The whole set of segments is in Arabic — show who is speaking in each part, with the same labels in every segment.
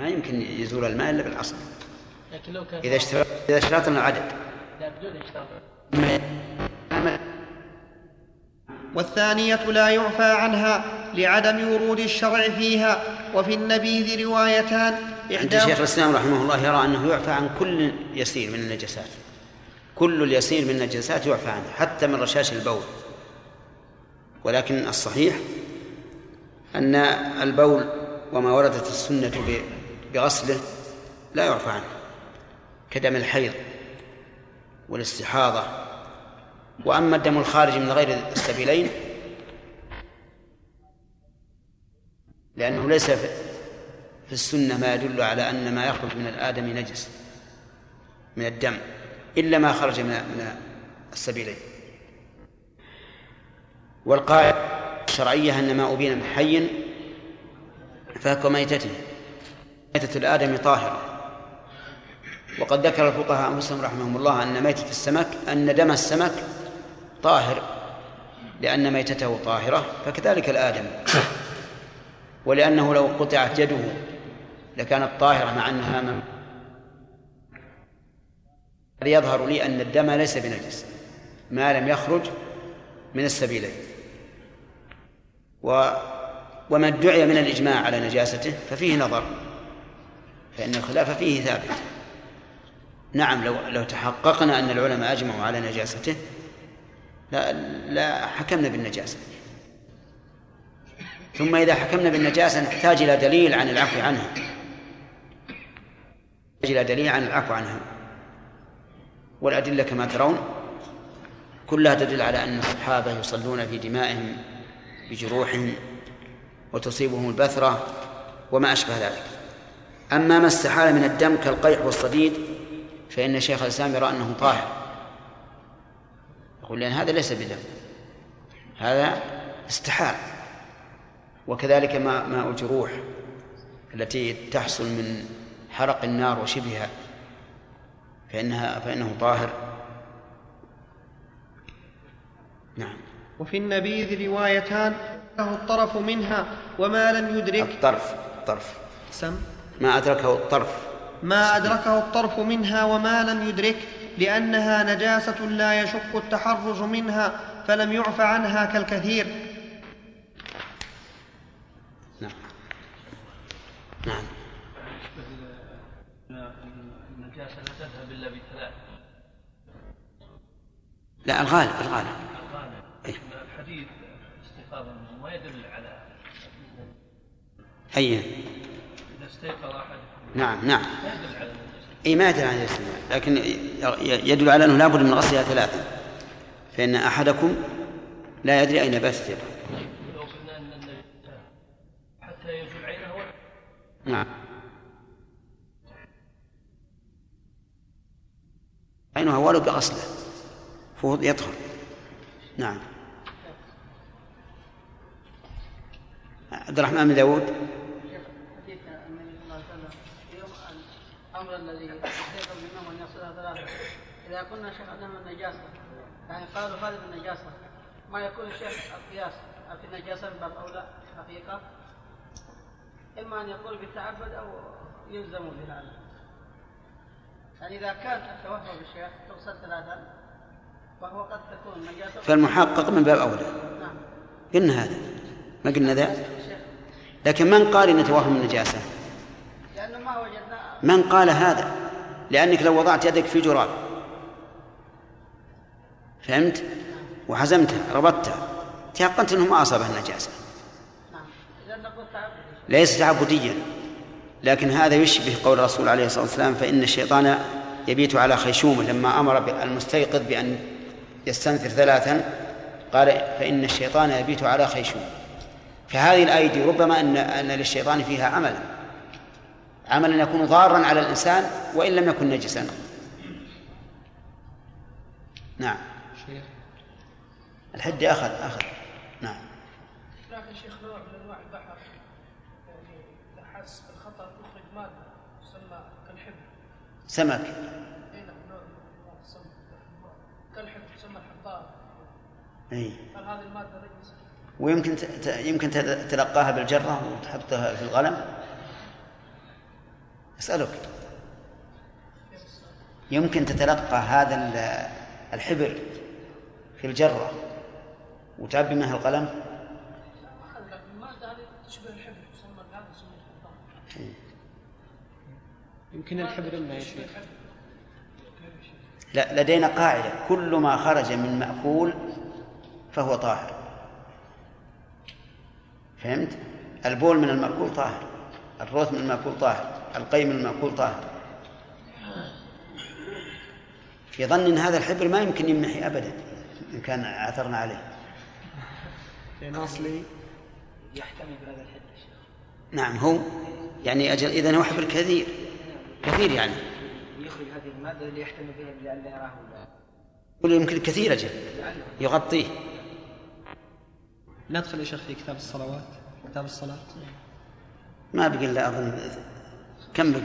Speaker 1: ما يمكن يزول الماء إلا بالأصل.
Speaker 2: لكن لو كان
Speaker 1: إذا اشترط إذا اشترطنا العدد.
Speaker 2: لا بدون اشتراط
Speaker 3: والثانية لا يعفى عنها لعدم ورود الشرع فيها. وفي النبيذ روايتان
Speaker 1: عند شيخ الإسلام رحمه الله يرى أنه يعفى عن كل يسير من النجاسات. كل اليسير من النجاسات يعفى عنه حتى من رشاش البول. ولكن الصحيح أن البول وما وردت السنة بغسله لا يعفى عنه كدم الحيض والاستحاضة. وأما الدم الخارج من غير السبيلين لأنه ليس في السنة ما يدل على أن ما يخرج من الآدم نجس من الدم إلا ما خرج من من السبيلين. والقاعدة الشرعية أن ما أبين من حي فهو ميتته ميتة الآدم طاهرة. وقد ذكر الفقهاء أنفسهم رحمهم الله أن ميتة السمك أن دم السمك طاهر لأن ميتته طاهرة فكذلك الآدم. ولأنه لو قطعت يده لكانت طاهرة مع أنها من يظهر لي أن الدم ليس بنجس ما لم يخرج من السبيلين. و وما ادعي من الإجماع على نجاسته ففيه نظر. فإن الخلاف فيه ثابت. نعم لو لو تحققنا أن العلماء أجمعوا على نجاسته لا لا حكمنا بالنجاسة. ثم إذا حكمنا بالنجاسة نحتاج إلى دليل عن العفو عنها نحتاج إلى دليل عن العفو عنها والأدلة كما ترون كلها تدل على أن الصحابة يصلون في دمائهم بجروحهم وتصيبهم البثرة وما أشبه ذلك. أما ما استحال من الدم كالقيح والصديد فإن شيخ الإسلام يرى أنه طاهر. يقول لأن هذا ليس بدم هذا استحال. وكذلك ماء ماء الجروح التي تحصل من حرق النار وشبهها فإنها فإنه طاهر. نعم.
Speaker 3: وفي النبيذ روايتان له الطرف منها وما لم يدرك.
Speaker 1: الطرف الطرف.
Speaker 3: سم.
Speaker 1: ما أدركه الطرف.
Speaker 3: ما أدركه الطرف منها وما لم يدرك لأنها نجاسة لا يشق التحرز منها فلم يعف عنها كالكثير.
Speaker 1: نعم. نعم.
Speaker 2: النجاسة لا تذهب إلا بثلاث.
Speaker 1: لا الغالب الغالب. إيه.
Speaker 2: الحديث استيقاظا ما يدل على
Speaker 1: أي
Speaker 2: إذا استيقظ أحد
Speaker 1: نعم نعم. اي ما يدل على الاستماع لكن يدل على أنه لابد من غسلها ثلاثا فإن أحدكم لا يدري أين باتت يده
Speaker 2: لو قلنا النجاسة حتى يزول عينه
Speaker 1: نعم. عينها ولو بغسله. فهو يطهر. نعم. عبد الرحمن بن داود
Speaker 4: حديث النبي صلى الله عليه وسلم في يوم الأمر الذي يستيقظ منهم ان يغسلها ثلاثة. إذا كنا شهدنا من النجاسة يعني قالوا هذه من النجاسة. ما يكون الشيخ القياس في النجاسة من باب اولى حقيقة؟ إما أن يقول بالتعبد أو يلزم بهذا يعني إذا كان التوهم بالشيخ تغسل ثلاثا وهو قد تكون نجاسة.
Speaker 1: فالمحقق من باب أولى.
Speaker 4: نعم.
Speaker 1: قلنا هذا. ما قلنا ذا؟ لكن من قال إن توهم النجاسة؟
Speaker 4: لأنه ما وجدنا
Speaker 1: من قال هذا؟ لأنك لو وضعت يدك في جراب. فهمت؟ وحزمتها ربطتها. تيقنت انه ما
Speaker 4: نقول تعبد
Speaker 1: ليس تعبديا. لكن هذا يشبه قول الرسول عليه الصلاة والسلام فإن الشيطان يبيت على خيشومه لما أمر المستيقظ بأن يستنثر ثلاثا قال فإن الشيطان يبيت على خيشومه. فهذه الايدي ربما ان أن للشيطان فيها عملا. عملا يكون ضارا على الإنسان وإن لم يكن نجسا. نعم.
Speaker 2: شيخ.
Speaker 1: الحد أخذ أخذ. نعم.
Speaker 5: لكن شيخ نوع من أنواع البحر. يعني إذا حس بالخطر يخرج ماده تسمى كالحبر.
Speaker 1: سمك.
Speaker 5: اي نعم نوع من أنواع السمك. كالحبر تسمى الحبار.
Speaker 1: إي.
Speaker 5: هل هذه المادة نجسه؟
Speaker 1: ويمكن ت- ت- يمكن تلقاها بالجرة وتحطها في القلم؟ أسألك. يمكن تتلقى هذا ال- الحبر في الجرة وتعبي منها القلم؟
Speaker 6: يمكن الحبر ما
Speaker 1: لا لدينا قاعدة. كل ما خرج من مأكول فهو طاهر. فهمت؟ البول من المأكول طاهر. الروث من المأكول طاهر. القي من المأكول طاهر. في ظن إن هذا الحبر ما يمكن يمحي ابدا إن كان عثرنا عليه.
Speaker 6: لأن أصلي
Speaker 7: يحتمي بهذا شيخ
Speaker 1: نعم هو يعني أجل اذا هو حبر كثير كثير يعني.
Speaker 7: يخرج هذه المادة اللي يحتمي بها لئلا يراه.
Speaker 1: يقول يمكن كثير أجل يغطيه.
Speaker 6: ندخل يا شيخ في كتاب الصلوات كتاب الصلاة.
Speaker 1: ما بقي إلا أظن كم بقي؟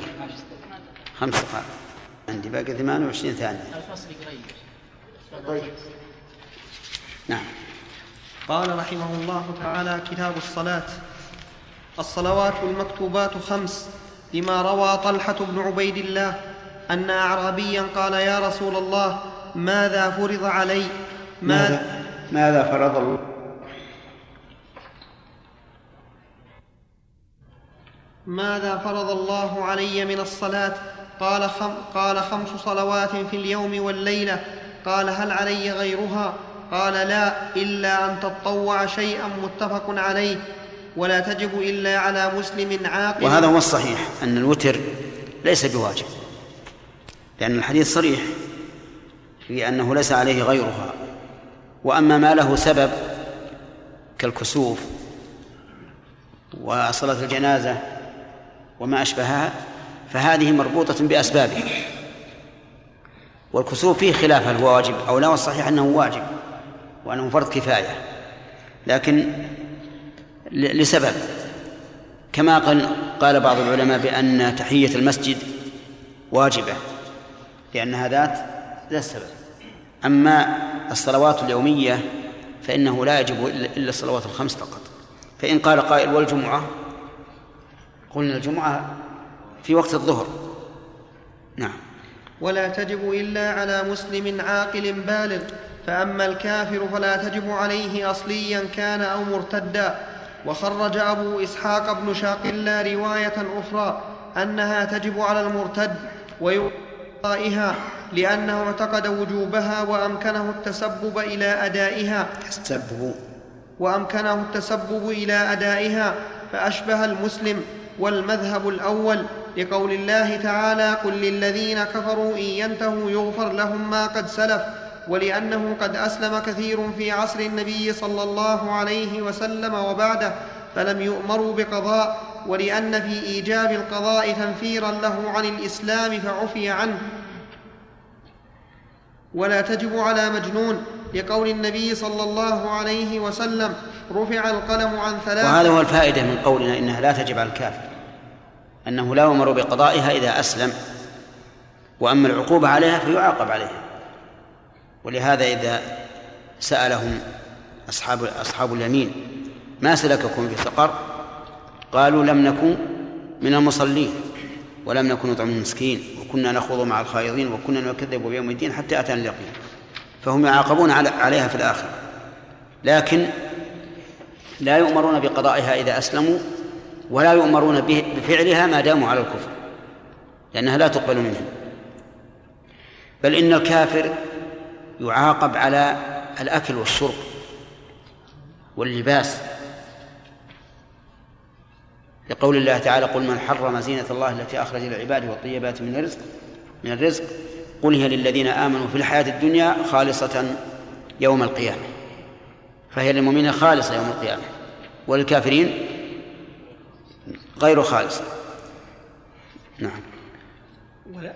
Speaker 1: خمس دقائق عندي باقي 28 ثانية. طيب. نعم.
Speaker 3: قال رحمه الله تعالى كتاب الصلاة. الصلوات المكتوبات خمس لما روى طلحة بن عبيد الله أن أعرابيا قال يا رسول الله ماذا فرض علي؟ ماذا
Speaker 1: ماذا فرض الله؟
Speaker 3: ماذا فرض الله علي من الصلاة؟ قال, خم قال خمس صلوات في اليوم والليلة. قال هل علي غيرها؟ قال لا إلا أن تطوع شيئا متفق عليه. ولا تجب إلا على مسلم عاقل.
Speaker 1: وهذا هو الصحيح أن الوتر ليس بواجب لأن الحديث صريح في أنه ليس عليه غيرها. وأما ما له سبب كالكسوف وصلاة الجنازة وما أشبهها فهذه مربوطة بأسبابها. والكسوف فيه خلاف هل هو واجب أو لا والصحيح أنه واجب وأنه فرض كفاية. لكن لسبب. كما قال قال بعض العلماء بأن تحية المسجد واجبة لأنها ذات ذات سبب. أما الصلوات اليومية فإنه لا يجب إلا الصلوات الخمس فقط. فإن قال قائل والجمعة قلنا الجمعة في وقت الظهر. نعم.
Speaker 3: ولا تجب إلا على مسلم عاقل بالغ فأما الكافر فلا تجب عليه اصليا كان أو مرتدا. وخرج أبو إسحاق بن شاقلا رواية أخرى أنها تجب على المرتد ويقائها لأنه اعتقد وجوبها وأمكنه التسبب إلى أدائها.
Speaker 1: تسبب.
Speaker 3: وأمكنه التسبب إلى أدائها فأشبه المسلم والمذهب الأول لقول الله تعالى قل للذين كفروا إن ينتهوا يغفر لهم ما قد سلف ولأنه قد أسلم كثير في عصر النبي صلى الله عليه وسلم وبعده فلم يؤمروا بقضاء ولأن في إيجاب القضاء تنفيرا له عن الإسلام فعفي عنه. ولا تجب على مجنون لقول النبي صلى الله عليه وسلم رفع القلم عن ثلاث
Speaker 1: وهذا هو الفائدة من قولنا إنها لا تجب على الكافر أنه لا يؤمر بقضائها إذا أسلم وأما العقوبة عليها فيعاقب عليها. ولهذا إذا سألهم أصحاب أصحاب اليمين ما سلككم في سقر قالوا لم نكن من المصلين ولم نكن نطعم المسكين وكنا نخوض مع الخائضين وكنا نكذب بيوم الدين حتى أتانا اليقين. فهم يعاقبون عليها في الآخرة لكن لا يؤمرون بقضائها إذا أسلموا ولا يؤمرون بفعلها ما داموا على الكفر لأنها لا تقبل منهم. بل إن الكافر يعاقب على الأكل والشرب واللباس. لقول الله تعالى قل من حرم زينة الله التي أخرج للعباد والطيبات من الرزق من الرزق قل هي للذين آمنوا في الحياة الدنيا خالصة يوم القيامة. فهي للمؤمنين خالصة يوم القيامة. وللكافرين غير خالصة. نعم.
Speaker 3: ولا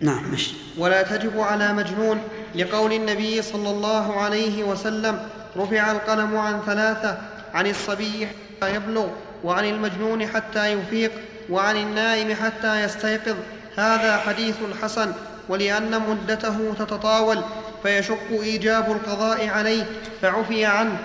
Speaker 1: نعم مش.
Speaker 3: ولا تجب على مجنون لقول النبي صلى الله عليه وسلم رفع القلم عن ثلاثة عن الصبي حتى يبلغ وعن المجنون حتى يفيق وعن النائم حتى يستيقظ. هذا حديث حسن. ولأن مدته تتطاول فيشق إيجاب القضاء عليه فعفي عنه.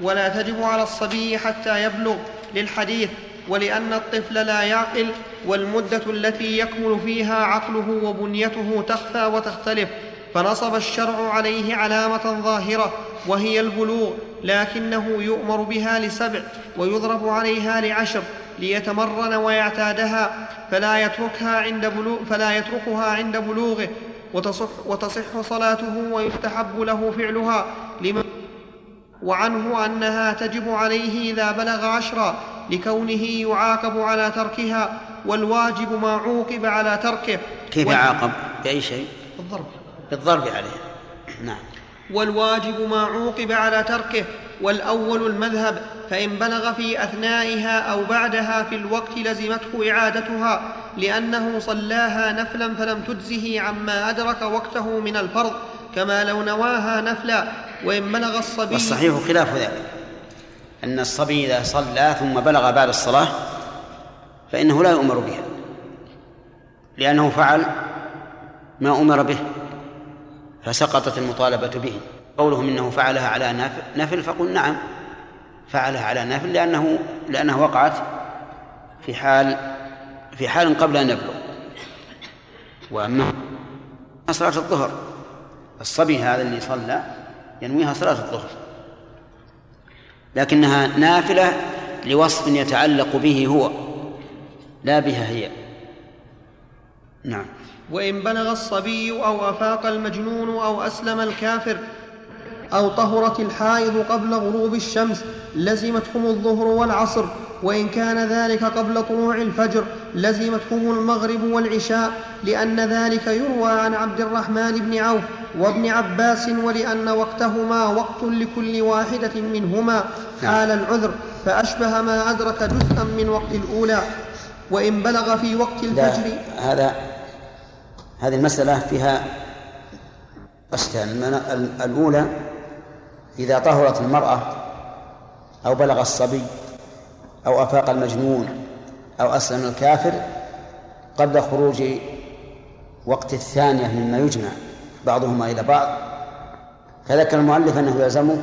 Speaker 3: ولا تجب على الصبي حتى يبلغ للحديث ولأن الطفل لا يعقل والمدة التي يكمل فيها عقله وبنيته تخفى وتختلف. فنصب الشرع عليه علامة ظاهرة وهي البلوغ لكنه يؤمر بها لسبع ويضرب عليها لعشر. ليتمرن ويعتادها فلا يتركها عند بلوغ فلا يتركها عند بلوغه وتصح, وتصح صلاته ويستحب له فعلها لمن وعنه أنها تجب عليه إذا بلغ عشرا لكونه يعاقب على تركها والواجب ما عوقب على تركه.
Speaker 1: كيف يعاقب؟ بأي شيء؟
Speaker 3: الضرب
Speaker 1: بالضرب عليه. نعم.
Speaker 3: والواجب ما عوقب على تركه والأول المذهب فإن بلغ في أثنائها أو بعدها في الوقت لزمته إعادتها لأنه صلاها نفلا فلم تجزه عما أدرك وقته من الفرض كما لو نواها نفلا وإن بلغ الصبي
Speaker 1: والصحيح خلاف ذلك أن الصبي إذا صلى ثم بلغ بعد الصلاة فإنه لا يؤمر بها لأنه فعل ما أمر به فسقطت المطالبة به. قولهم إنه فعلها على نفل فقل نعم. فعلها على نافل لأنه لأنها وقعت في حال في حال قبل أن يبلغ. وأما صلاة الظهر الصبي هذا اللي صلى ينويها صلاة الظهر. لكنها نافلة لوصف يتعلق به هو لا بها هي. نعم.
Speaker 3: وإن بلغ الصبي أو أفاق المجنون أو أسلم الكافر أو طهرت الحائض قبل غروب الشمس لزمتهم الظهر والعصر وإن كان ذلك قبل طلوع الفجر لزمتهم المغرب والعشاء لأن ذلك يروى عن عبد الرحمن بن عوف وابن عباس ولأن وقتهما وقت لكل واحدة منهما حال العذر فأشبه ما أدرك جزءا من وقت الأولى. وإن بلغ في وقت الفجر
Speaker 1: هذا هذه المسألة فيها المن- الأولى إذا طهرت المرأة أو بلغ الصبي أو أفاق المجنون أو أسلم الكافر قبل خروج وقت الثانية مما يجمع بعضهما إلى بعض فذكر المؤلف أنه يلزمه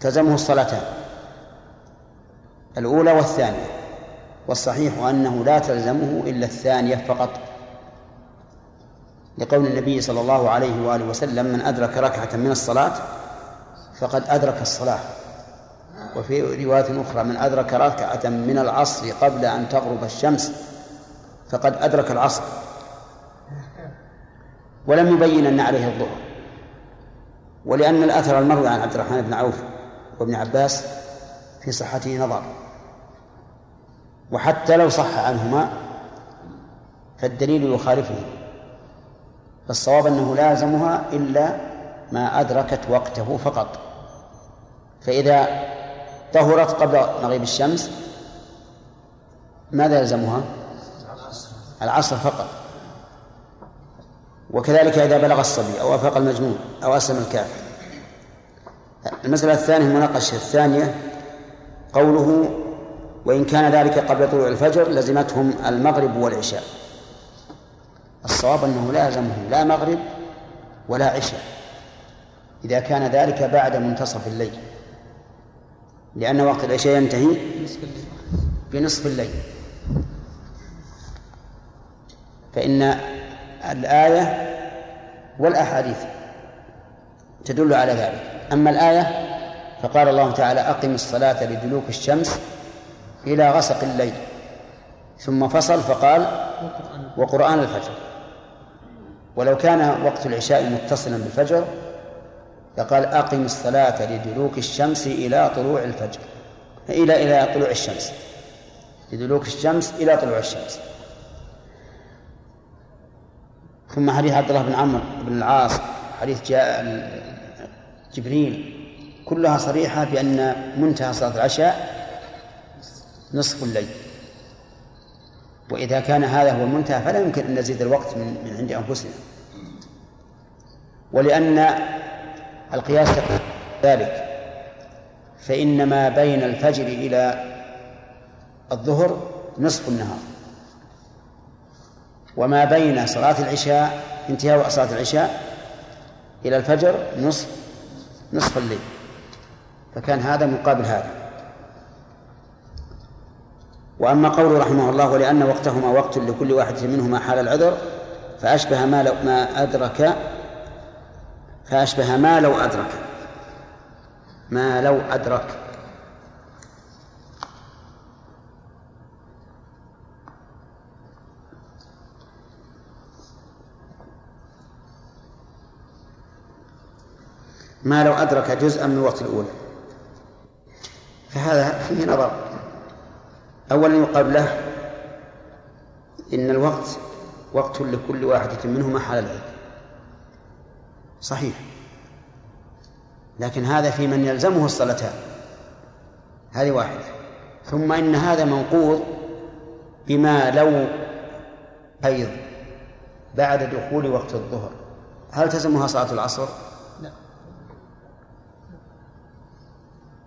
Speaker 1: تلزمه الصلاتان الأولى والثانية والصحيح أنه لا تلزمه إلا الثانية فقط. لقول النبي صلى الله عليه وآله وسلم من أدرك ركعة من الصلاة فقد أدرك الصلاة. وفي رواية أخرى من أدرك ركعة من العصر قبل أن تغرب الشمس فقد أدرك العصر. ولم يبين أن عليه الظهر. ولأن الأثر المروي عن عبد الرحمن بن عوف وابن عباس في صحته نظر. وحتى لو صح عنهما فالدليل يخالفه. فالصواب أنه لازمها إلا ما أدركت وقته فقط. فإذا طهرت قبل مغيب الشمس ماذا يلزمها؟ العصر فقط. وكذلك إذا بلغ الصبي أو أفاق المجنون أو أسلم الكافر. المسألة الثانية المناقشة الثانية قوله وإن كان ذلك قبل طلوع الفجر لزمتهم المغرب والعشاء. الصواب أنه لا يلزمهم لا مغرب ولا عشاء إذا كان ذلك بعد منتصف الليل لأن وقت العشاء ينتهي بنصف الليل. فإن الآية والأحاديث تدل على ذلك. أما الآية فقال الله تعالى أقم الصلاة لدلوك الشمس إلى غسق الليل. ثم فصل فقال وقرآن الفجر. ولو كان وقت العشاء متصلا بالفجر لقال أقم الصلاة لدلوك الشمس إلى طلوع الفجر. إلى إلى طلوع الشمس. لدلوك الشمس إلى طلوع الشمس. ثم حديث عبد الله بن عمرو بن العاص حديث جاء جبريل. كلها صريحة بأن منتهى صلاة العشاء نصف الليل. وإذا كان هذا هو المنتهى فلا يمكن أن نزيد الوقت من, من عند أنفسنا. ولأن القياس ذلك فإن ما بين الفجر إلى الظهر نصف النهار. وما بين صلاة العشاء انتهاء صلاة العشاء إلى الفجر نصف نصف الليل. فكان هذا مقابل هذا. وأما قوله رحمه الله ولأن وقتهما وقت لكل واحد منهما حال العذر فأشبه ما لو ما أدرك فأشبه ما لو أدرك. ما لو أدرك. ما لو أدرك جزءا من الوقت الأولى فهذا فيه نظر. أولا يقال له إن الوقت وقت لكل واحدة منهما حال العلم. صحيح. لكن هذا في من يلزمه الصلاتان هذه واحدة. ثم إن هذا منقوض بما لو أيض بعد دخول وقت الظهر. هل تلزمها صلاة العصر؟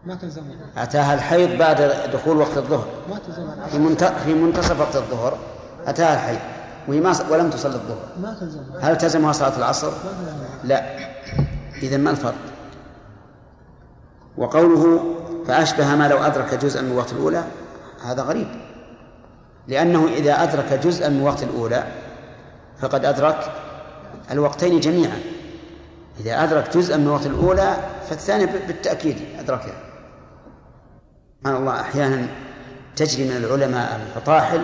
Speaker 6: ما تلزمها
Speaker 1: أتاها الحيض بعد دخول وقت الظهر.
Speaker 6: ما تلزمها
Speaker 1: في منت... في منتصف وقت الظهر أتاها الحيض. وهي ما ولم تصلي الظهر.
Speaker 6: ما تلزمها
Speaker 1: هل تلزمها صلاة العصر؟
Speaker 6: ما تلزمها
Speaker 1: لا. إذا ما الفرق؟ وقوله فأشبه ما لو أدرك جزءا من وقت الأولى هذا غريب. لأنه إذا أدرك جزءا من وقت الأولى فقد أدرك الوقتين جميعا. إذا أدرك جزءا من وقت الأولى فالثاني بالتأكيد أدركه سبحان الله أحيانا تجري من العلماء الفطاحل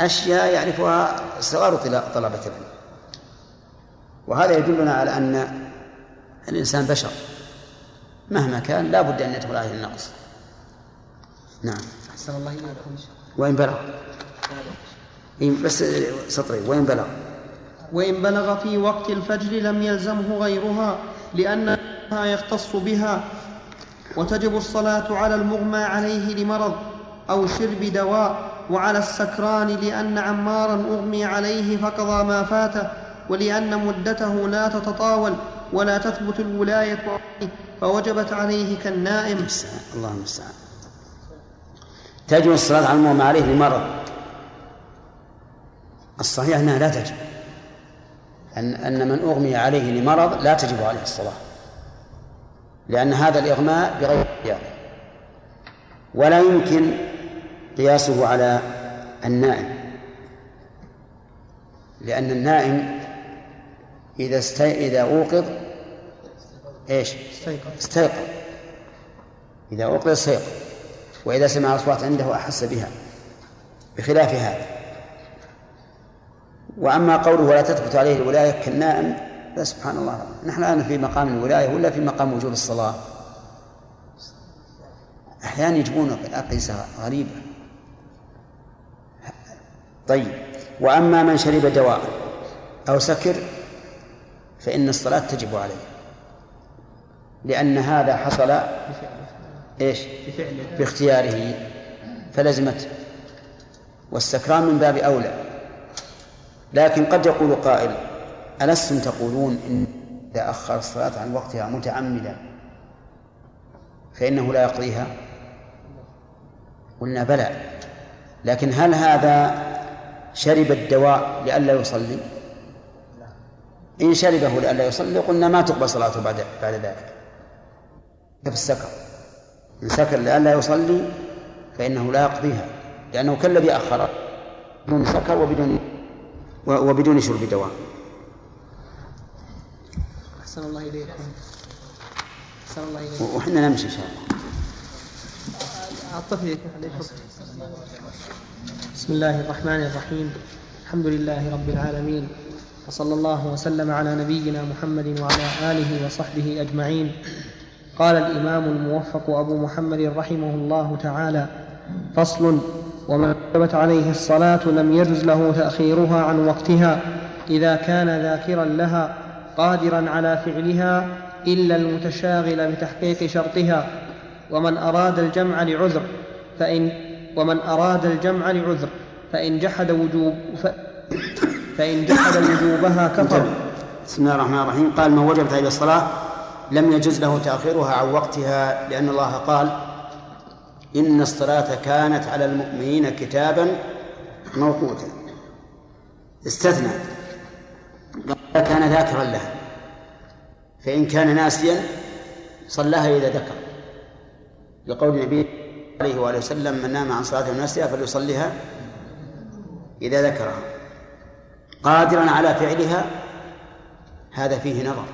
Speaker 1: أشياء يعرفها صغار طلبة العلم. وهذا يدلنا على أن الإنسان بشر. مهما كان لا بد أن يدخل عليه النقص. نعم.
Speaker 6: أحسن الله إليكم.
Speaker 1: وإن بلغ. بس سطرين وإن بلغ.
Speaker 3: وإن بلغ في وقت الفجر لم يلزمه غيرها لأنها يختص بها. وتجب الصلاة على المغمى عليه لمرض أو شرب دواء وعلى السكران لأن عمارا أغمي عليه فقضى ما فاته ولأن مدته لا تتطاول ولا تثبت الولاية عليه فوجبت عليه كالنائم.
Speaker 1: الله المستعان تجب الصلاة على المغمى عليه لمرض. الصحيح أنها لا تجب. أن أن من أغمي عليه لمرض لا تجب عليه الصلاة. لأن هذا الإغماء بغير اختيار ولا يمكن قياسه على النائم. لأن النائم إذا استي... إذا أوقظ إيش؟ استيقظ. إذا أوقظ استيقظ. وإذا سمع الأصوات عنده أحس بها بخلاف هذا. وأما قوله ولا تثبت عليه الولاية كالنائم فسبحان الله. نحن الآن في مقام الولاية ولا في مقام وجوب الصلاة؟ أحيانا يجبون أقيسة غريبة. طيب وأما من شرب دواء أو سكر فإن الصلاة تجب عليه. لأن هذا حصل إيش؟ باختياره. فلزمته والسكران من باب أولى. لكن قد يقول قائل ألستم تقولون إن إذا أخر الصلاة عن وقتها متعمدا فإنه لا يقضيها؟ قلنا بلى. لكن هل هذا شرب الدواء لئلا يصلي؟ إن شربه لئلا يصلي قلنا ما تقبل صلاته بعد بعد ذلك. كيف السكر. إن سكر لئلا يصلي فإنه لا يقضيها لأنه كالذي أخر بدون سكر وبدون وبدون شرب دواء.
Speaker 6: أحسن الله إليكم. أحسن الله إليكم.
Speaker 1: وحنا نمشي إن شاء الله.
Speaker 6: عليكم. بسم الله الرحمن الرحيم. الحمد لله رب العالمين. وصلى الله وسلم على نبينا محمد وعلى آله وصحبه أجمعين. قال الإمام الموفق أبو محمد رحمه الله تعالى فصل ومن وجبت عليه الصلاة لم يجز له تأخيرها عن وقتها إذا كان ذاكرا لها قادرا على فعلها إلا المتشاغل بتحقيق شرطها. ومن أراد الجمع لعذر فإن ومن أراد الجمع لعذر فإن جحد وجوب ف فإن جحد وجوبها كفر.
Speaker 1: بسم الله الرحمن الرحيم. قال من وجبت عليه الصلاة لم يجز له تأخيرها عن وقتها لأن الله قال إن الصلاة كانت على المؤمنين كتابا موقوتا استثنى. ذاكرا لها. فإن كان ناسيا صلاها إذا ذكر. لقول النبي عليه وآله وسلم من نام عن صلاة ونسيها فليصليها إذا ذكرها. قادرا على فعلها هذا فيه نظر.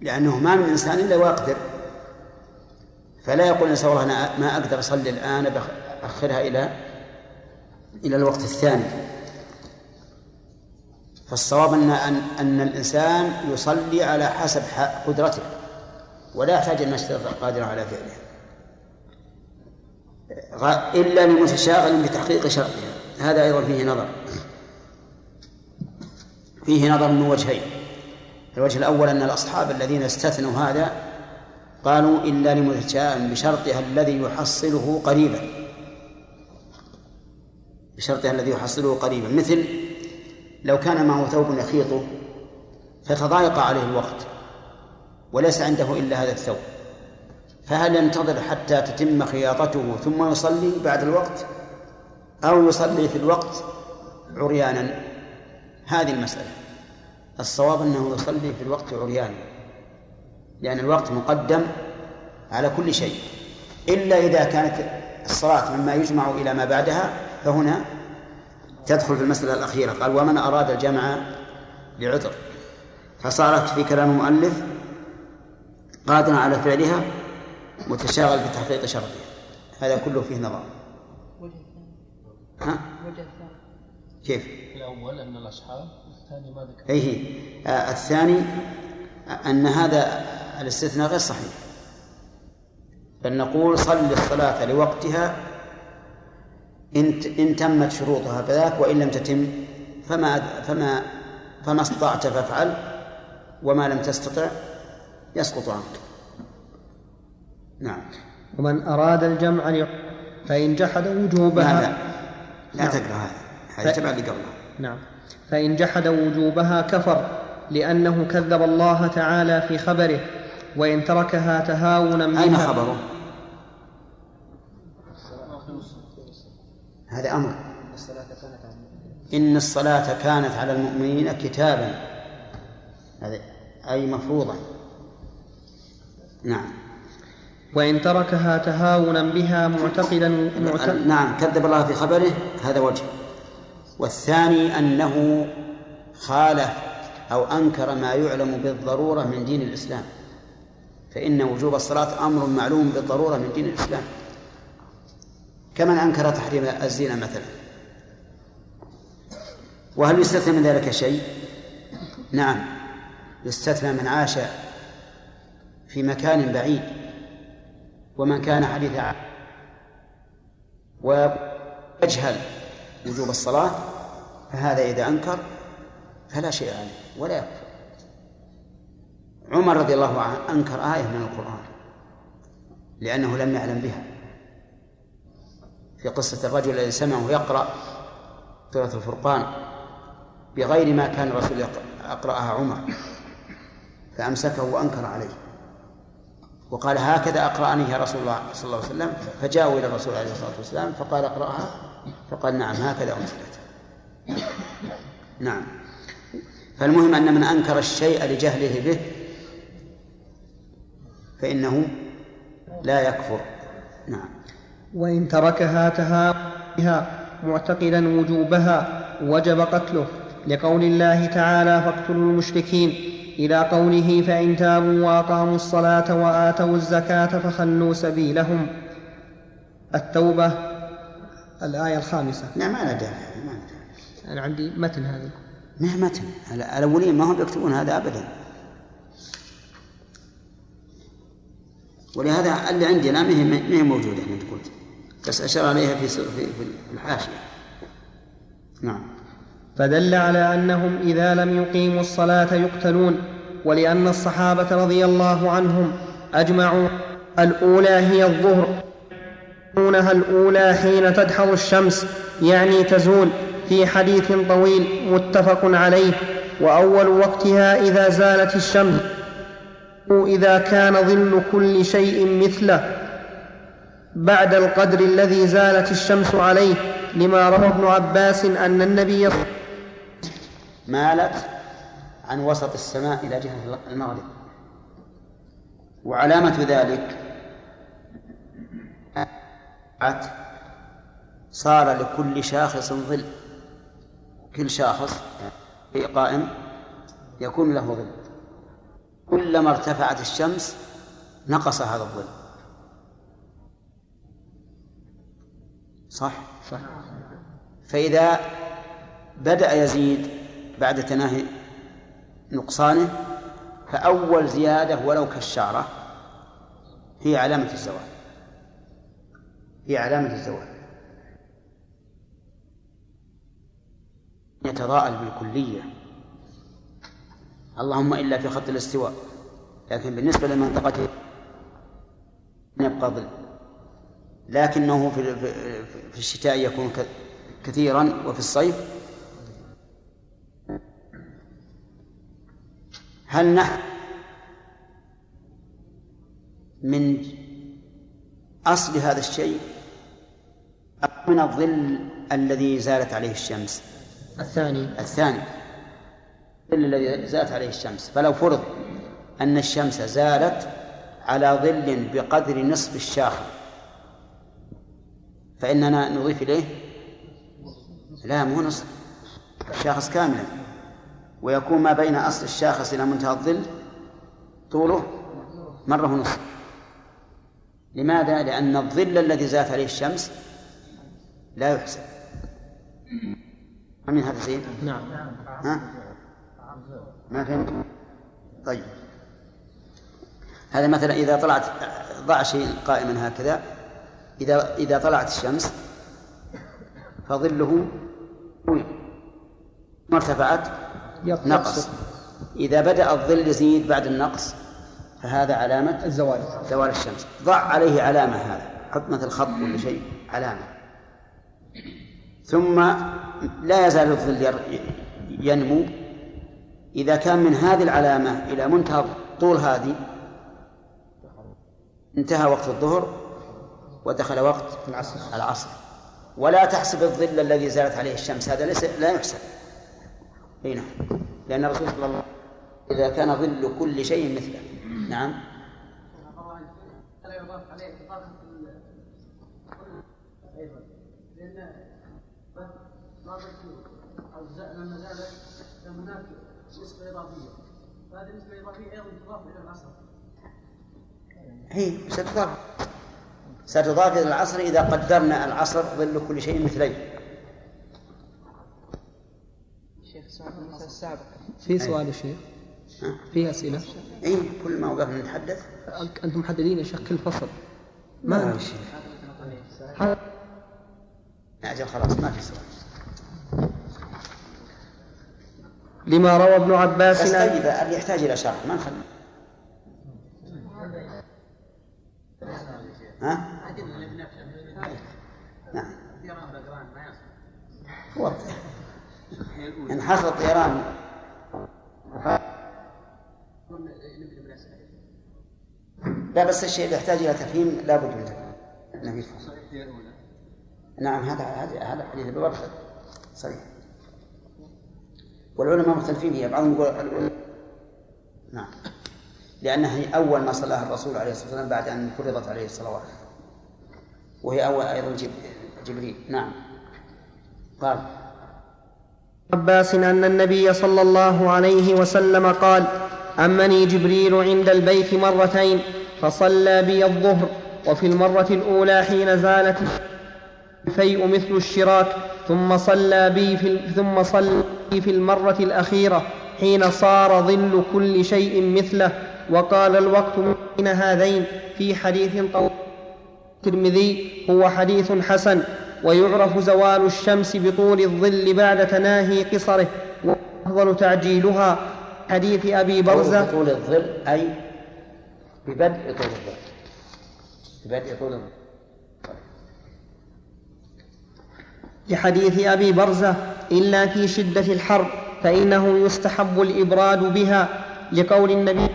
Speaker 1: لأنه ما من إنسان إلا ويقدر فلا يقول الإنسان والله أنا ما أقدر أصلي الآن أخرها إلى إلى الوقت الثاني. فالصواب أن أن أن الإنسان يصلي على حسب قدرته ولا يحتاج أن يشترط قادرا على فعلها إلا لمتشاغل بتحقيق شرطها هذا أيضا فيه نظر. فيه نظر من وجهين. الوجه الأول أن الأصحاب الذين استثنوا هذا قالوا إلا لمتشاءم بشرطها الذي يحصله قريبا. بشرطها الذي يحصله قريبا. مثل لو كان معه ثوب يخيطه فتضايق عليه الوقت وليس عنده إلا هذا الثوب. فهل ينتظر حتى تتم خياطته ثم يصلي بعد الوقت؟ أو يصلي في الوقت عريانا؟ هذه المسألة. الصواب أنه يصلي في الوقت عريانا لأن الوقت مقدم على كل شيء. إلا إذا كانت الصلاة مما يجمع إلى ما بعدها فهنا تدخل في المسألة الأخيرة. قال ومن أراد الجمع لعذر فصارت في كلام المؤلف قادرا على فعلها متشاغل بتحقيق شرطها. هذا كله فيه نظر ها؟ كيف؟
Speaker 2: الأول أن الأصحاب الثاني ما ذكر.
Speaker 1: أيه آه الثاني أن هذا الاستثناء غير صحيح. بل نقول صل الصلاة لوقتها إن إن تمت شروطها فذاك وإن لم تتم فما فما فما استطعت فافعل وما لم تستطع يسقط عنك. نعم.
Speaker 3: ومن أراد الجمع فإن جحد وجوبها
Speaker 1: لا لا. لا
Speaker 3: نعم.
Speaker 1: تقرأ هذا. هذا تبع اللي قبله.
Speaker 3: نعم. فإن جحد وجوبها كفر لأنه كذب الله تعالى في خبره وإن تركها تهاونا
Speaker 1: أين
Speaker 3: بها
Speaker 1: خبره؟ هذا أمر. إن الصلاة كانت على المؤمنين كتابا. هذا أي مفروضا. نعم.
Speaker 3: وإن تركها تهاونا بها معتقدا معتقدا
Speaker 1: نعم كذب الله في خبره هذا وجه. والثاني أنه خالف أو أنكر ما يعلم بالضرورة من دين الإسلام. فإن وجوب الصلاة أمر معلوم بالضرورة من دين الإسلام. كمن أنكر تحريم الزنا مثلا. وهل يستثنى من ذلك شيء؟ نعم. يستثنى من عاش في مكان بعيد ومن كان حديث ويجهل وجوب الصلاة فهذا إذا أنكر فلا شيء عليه ولا يكفر. عمر رضي الله عنه أنكر آية من القرآن لأنه لم يعلم بها. في قصة الرجل الذي سمعه يقرأ سورة الفرقان بغير ما كان الرسول يقرأها عمر فأمسكه وأنكر عليه. وقال هكذا أقرأني يا رسول الله صلى الله عليه وسلم فجاءوا إلى الرسول عليه الصلاة والسلام فقال اقرأها فقال نعم هكذا أنزلت نعم. فالمهم أن من أنكر الشيء لجهله به فإنه لا يكفر. نعم.
Speaker 3: وإن تركها تهاونا بها معتقدا وجوبها وجب قتله. لقول الله تعالى فاقتلوا المشركين إلى قوله فإن تابوا وأقاموا الصلاة وآتوا الزكاة فخلوا سبيلهم التوبة الآية الخامسة.
Speaker 1: نعم ما داعي داعي.
Speaker 3: أنا عندي متن هذا.
Speaker 1: ما متن. الأولين ما هم يكتبون هذا أبدا. ولهذا اللي ما هي ما هي موجودة هنا قلت. بس أشار عليها في في الحاشية. نعم.
Speaker 3: فدل على أنهم إذا لم يقيموا الصلاة يقتلون ولأن الصحابة رضي الله عنهم أجمعوا الأولى هي الظهر يقولونها الأولى حين تدحض الشمس يعني تزول في حديث طويل متفق عليه وأول وقتها إذا زالت الشمس إذا كان ظل كل شيء مثله. بعد القدر الذي زالت الشمس عليه لما روى ابن عباس أن النبي
Speaker 1: مالت عن وسط السماء إلى جهة المغرب. وعلامة ذلك صار لكل شاخص ظل. كل شاخص قائم يكون له ظل. كلما ارتفعت الشمس نقص هذا الظل. صح؟
Speaker 3: صح.
Speaker 1: فإذا بدأ يزيد بعد تناهي نقصانه فأول زيادة ولو كالشعرة هي علامة الزوال. هي علامة الزوال. يتضاءل بالكلية. اللهم إلا في خط الاستواء. لكن بالنسبة لمنطقته يبقى ظل. لكنه في في الشتاء يكون كثيرا وفي الصيف. هل نحن من أصل هذا الشيء أو من الظل الذي زالت عليه الشمس؟
Speaker 3: الثاني.
Speaker 1: الثاني. الظل الذي زالت عليه الشمس. فلو فرض أن الشمس زالت على ظل بقدر نصف الشاخص فإننا نضيف إليه لا مو نصف الشاخص كاملا ويكون ما بين أصل الشاخص إلى منتهى الظل طوله مرة ونصف لماذا؟ لأن الظل الذي زالت عليه الشمس لا يحسب من هذا زين؟
Speaker 3: نعم
Speaker 1: ها؟ ما فهمت؟ طيب هذا مثلا إذا طلعت ضع شيء قائما هكذا إذا إذا طلعت الشمس فظله طويل ما ارتفعت؟ نقص. إذا بدأ الظل يزيد بعد النقص فهذا علامة
Speaker 3: الزوال.
Speaker 1: زوال الشمس. ضع عليه علامة هذا. حط مثل خط ولا شيء؟ علامة. ثم لا يزال الظل ينمو. إذا كان من هذه العلامة إلى منتهى طول هذه انتهى وقت الظهر ودخل وقت
Speaker 3: العصر.
Speaker 1: العصر. ولا تحسب الظل الذي زالت عليه الشمس هذا ليس لا يحسب. أي نعم. لأن الرسول صلى الله عليه وسلم إذا كان ظل كل شيء مثله. نعم.
Speaker 7: لا يضاف عليه إضافة أيضا لأن بعض لما زالت هناك نسبة إضافية فهذه النسبة الإضافية أيضا تضاف إلى العصر
Speaker 1: هي ستضاف ستضاف إلى العصر إذا قدرنا العصر ظل كل شيء مثليه.
Speaker 8: شيخ سؤال السابقة
Speaker 3: في سؤال يا شيخ.
Speaker 1: ها؟
Speaker 3: في أسئلة؟
Speaker 1: اي كل ما وقفنا نتحدث.
Speaker 3: أنتم محددين يا شيخ كل فصل.
Speaker 1: ما
Speaker 3: ما
Speaker 1: في شيء. أجل خلاص ما في سؤال.
Speaker 3: لما روى ابن عباس
Speaker 1: بس طيب اللي يحتاج إلى شرح ما نخلي. ها؟ نعم إن حصل الطيران لا بس الشيء اللي يحتاج إلى تفهيم لا بد من تفهيم. نعم هذا هذا هذا حديث ببرخ صحيح. والعلماء مختلفين فيها. بعضهم يقول نعم. لأنها هي أول ما صلاها الرسول عليه الصلاة والسلام بعد أن فرضت عليه الصلوات. وهي أول أيضا جب... جبريل. نعم. قال
Speaker 3: عباس أن النبي صلى الله عليه وسلم قال أمني جبريل عند البيت مرتين فصلى بي الظهر وفي المرة الأولى حين زالت الفيء مثل الشراك ثم صلى بي في ثم صلى بي في المرة الأخيرة حين صار ظل كل شيء مثله وقال الوقت بين هذين في حديث طويل الترمذي هو حديث حسن. ويعرف زوال الشمس بطول الظل بعد تناهي قصره. وأفضل تعجيلها حديث أبي برزة
Speaker 1: طول الظل أي ببدء طول الظل. ببدء طول الظل.
Speaker 3: لحديث أبي برزة إلا في شدة الحر فإنه يستحب الإبراد بها. لقول النبي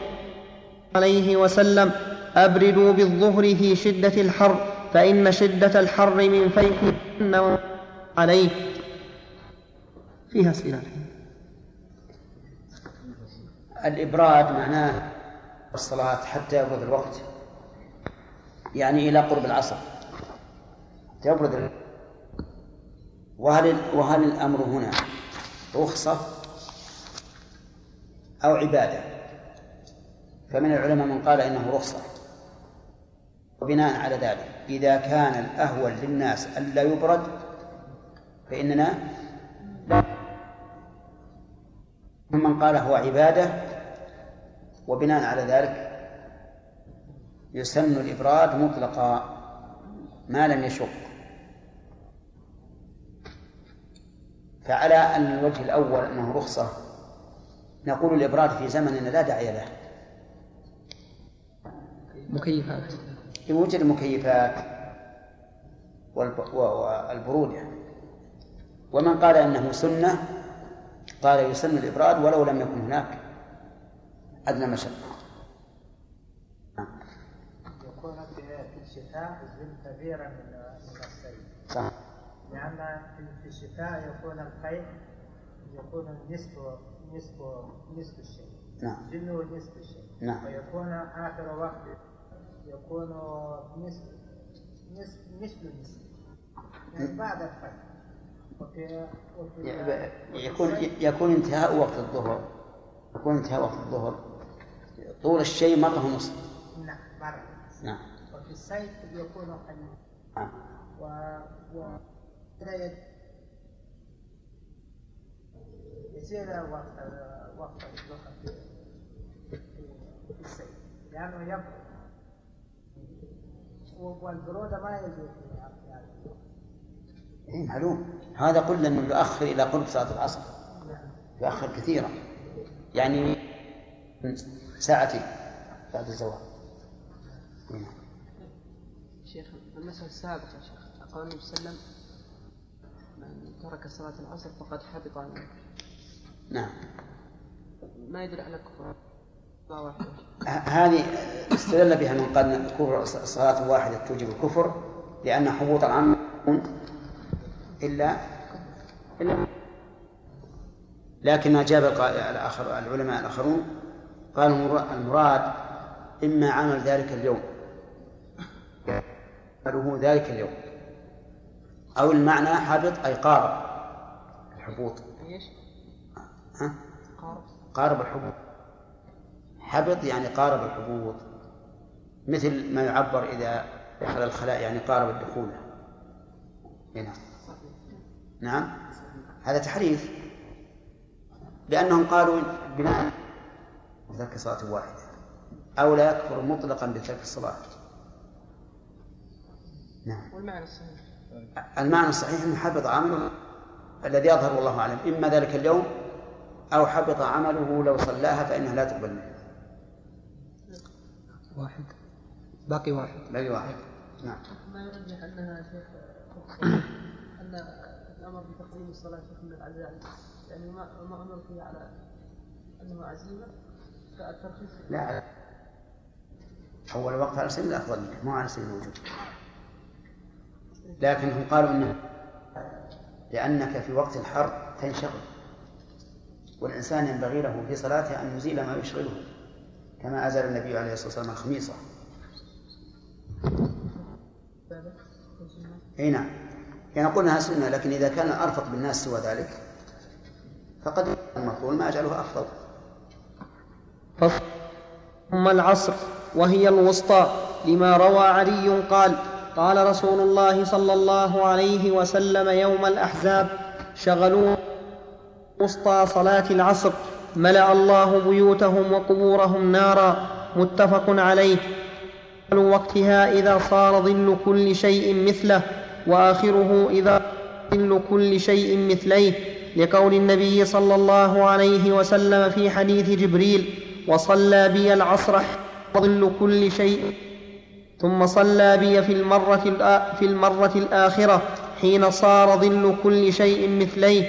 Speaker 3: عليه وسلم أبردوا بالظهر في شدة الحر. فإن شدة الحر من جهنم عليه فيها أسئلة
Speaker 1: الإبراد معناه الصلاة حتى يبرد الوقت. يعني إلى قرب العصر. تبرد ال- وهل وهل الأمر هنا رخصة أو عبادة؟ فمن العلماء من قال إنه رخصة. وبناء على ذلك. إذا كان الأهون للناس ألا يبرد فإننا من قال هو عبادة وبناء على ذلك يسن الإبراد مطلقا ما لم يشق. فعلى أن الوجه الأول أنه رخصة نقول الإبراد في زمننا لا داعي له.
Speaker 3: مكيفات
Speaker 1: والب- و- والبرودة ومن قال إنه سنة قال يسن الإبراد ولو لم يكن هناك أدنى مشقة.
Speaker 9: يكون في الشتاء الزل كبيرا من الصيف.
Speaker 1: صح.
Speaker 9: لأن في- الشتاء يكون القيء يكون نصف نصف نصف الشيء.
Speaker 1: نعم.
Speaker 9: جله نصف الشيء.
Speaker 1: نعم.
Speaker 9: ويكون آخر وقت يكون نصف نصف نصف النصف. يعني بعد الفجر. وفي وفي
Speaker 1: يكون يكون انتهاء وقت الظهر. يكون انتهاء وقت الظهر. طول الشيء مرة ونصف.
Speaker 9: نعم مرة
Speaker 1: نعم.
Speaker 9: وفي الصيف يكون قليل
Speaker 1: نعم.
Speaker 9: و و يصير وقت وقت الظهر في الصيف. لأنه و- والبرودة ما يجوز. في يعني
Speaker 1: إيه معلوم. هذا قلنا إنه يؤخر إلى قرب صلاة العصر.
Speaker 9: نعم
Speaker 1: يؤخر كثيرا. يعني ساعتين بعد الزوال. إيه.
Speaker 10: شيخ المسألة السابقة يا شيخ. قول النبي صلى الله عليه وسلم من ترك صلاة العصر فقد حبط عنه.
Speaker 1: نعم.
Speaker 10: ما يدل على كفر؟
Speaker 1: هذه استدل بها من قال أن كفر صلاة واحدة توجب الكفر لأن حبوط العام إلا إلا لكن ما جاب القائل الآخر العلماء الآخرون قالوا المر- المراد إما عمل ذلك اليوم عمله ذلك اليوم أو المعنى حبط أي قارب الحبوط؟ ها؟
Speaker 10: قارب
Speaker 1: الحبوط حبط يعني قارب الحبوط مثل ما يعبر إذا دخل الخلاء يعني قارب الدخول. هنا نعم. هذا تحريف. لأنهم قالوا بناء بترك صلاة واحدة. أو لا يكفر مطلقا بترك الصلاة. نعم.
Speaker 10: والمعنى الصحيح.
Speaker 1: المعنى الصحيح أنه حبط عمله الذي يظهر والله أعلم. إما ذلك اليوم أو حبط عمله لو صلاها فإنها لا تقبل منه.
Speaker 3: واحد. باقي واحد.
Speaker 1: باقي واحد. نعم.
Speaker 7: ما يرجح أنها شيخ ان الأمر بتقديم الصلاة شيخ من العزائم يعني ما ما أمر فيه على انه عزيمة؟ فالترخيص
Speaker 1: لا. أول وقت على سبيل الأفضل مو على سبيل الوجوب لكنهم قالوا إنه لأنك في وقت الحر تنشغل. والإنسان ينبغي له في صلاته أن يزيل ما يشغله. كما أزال النبي عليه الصلاة والسلام الخميصة أي نعم. يعني قلنا سنة لكن إذا كان الأرفق بالناس سوى ذلك فقد المفضول ما أجعله أفضل.
Speaker 3: ثم العصر وهي الوسطى لما روى علي قال قال رسول الله صلى الله عليه وسلم يوم الأحزاب شغلوا وسطى صلاة العصر. ملأ الله بيوتهم وقبورهم نارا متفق عليه. وقتها إذا صار ظل كل شيء مثله وآخره إذا ظل كل شيء مثليه. لقول النبي صلى الله عليه وسلم في حديث جبريل وصلى بي العصر ظل كل شيء ثم صلى بي في المرة, في المرة الآخرة حين صار ظل كل شيء مثليه.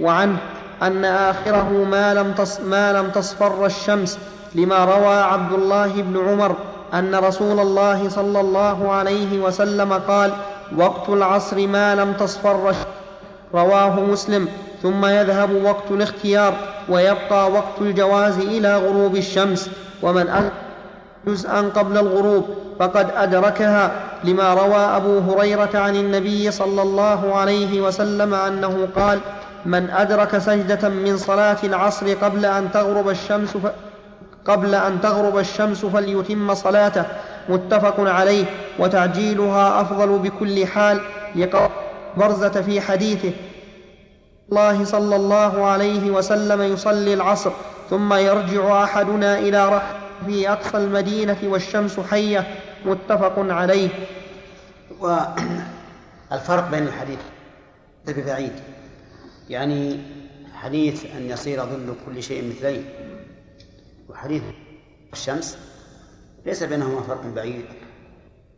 Speaker 3: وعنه أن آخره ما لم, تص ما لم تصفر الشمس لما روى عبد الله بن عمر أن رسول الله صلى الله عليه وسلم قال وقت العصر ما لم تصفر الشمس رواه مسلم. ثم يذهب وقت الاختيار ويبقى وقت الجواز إلى غروب الشمس. ومن أن جزءا قبل الغروب فقد أدركها لما روى أبو هريرة عن النبي صلى الله عليه وسلم أنه قال من أدرك سجدة من صلاة العصر قبل أن تغرب الشمس ف... قبل أن تغرب الشمس فليتم صلاته متفق عليه وتعجيلها أفضل بكل حال لقول برزة في حديثه. الله صلى الله عليه وسلم يصلي العصر ثم يرجع أحدنا إلى رحمه في أقصى المدينة والشمس حية متفق عليه.
Speaker 1: والفرق بين الحديث ببعيد. يعني حديث أن يصير ظل كل شيء مثلين. وحديث الشمس ليس بينهما فرق بعيد.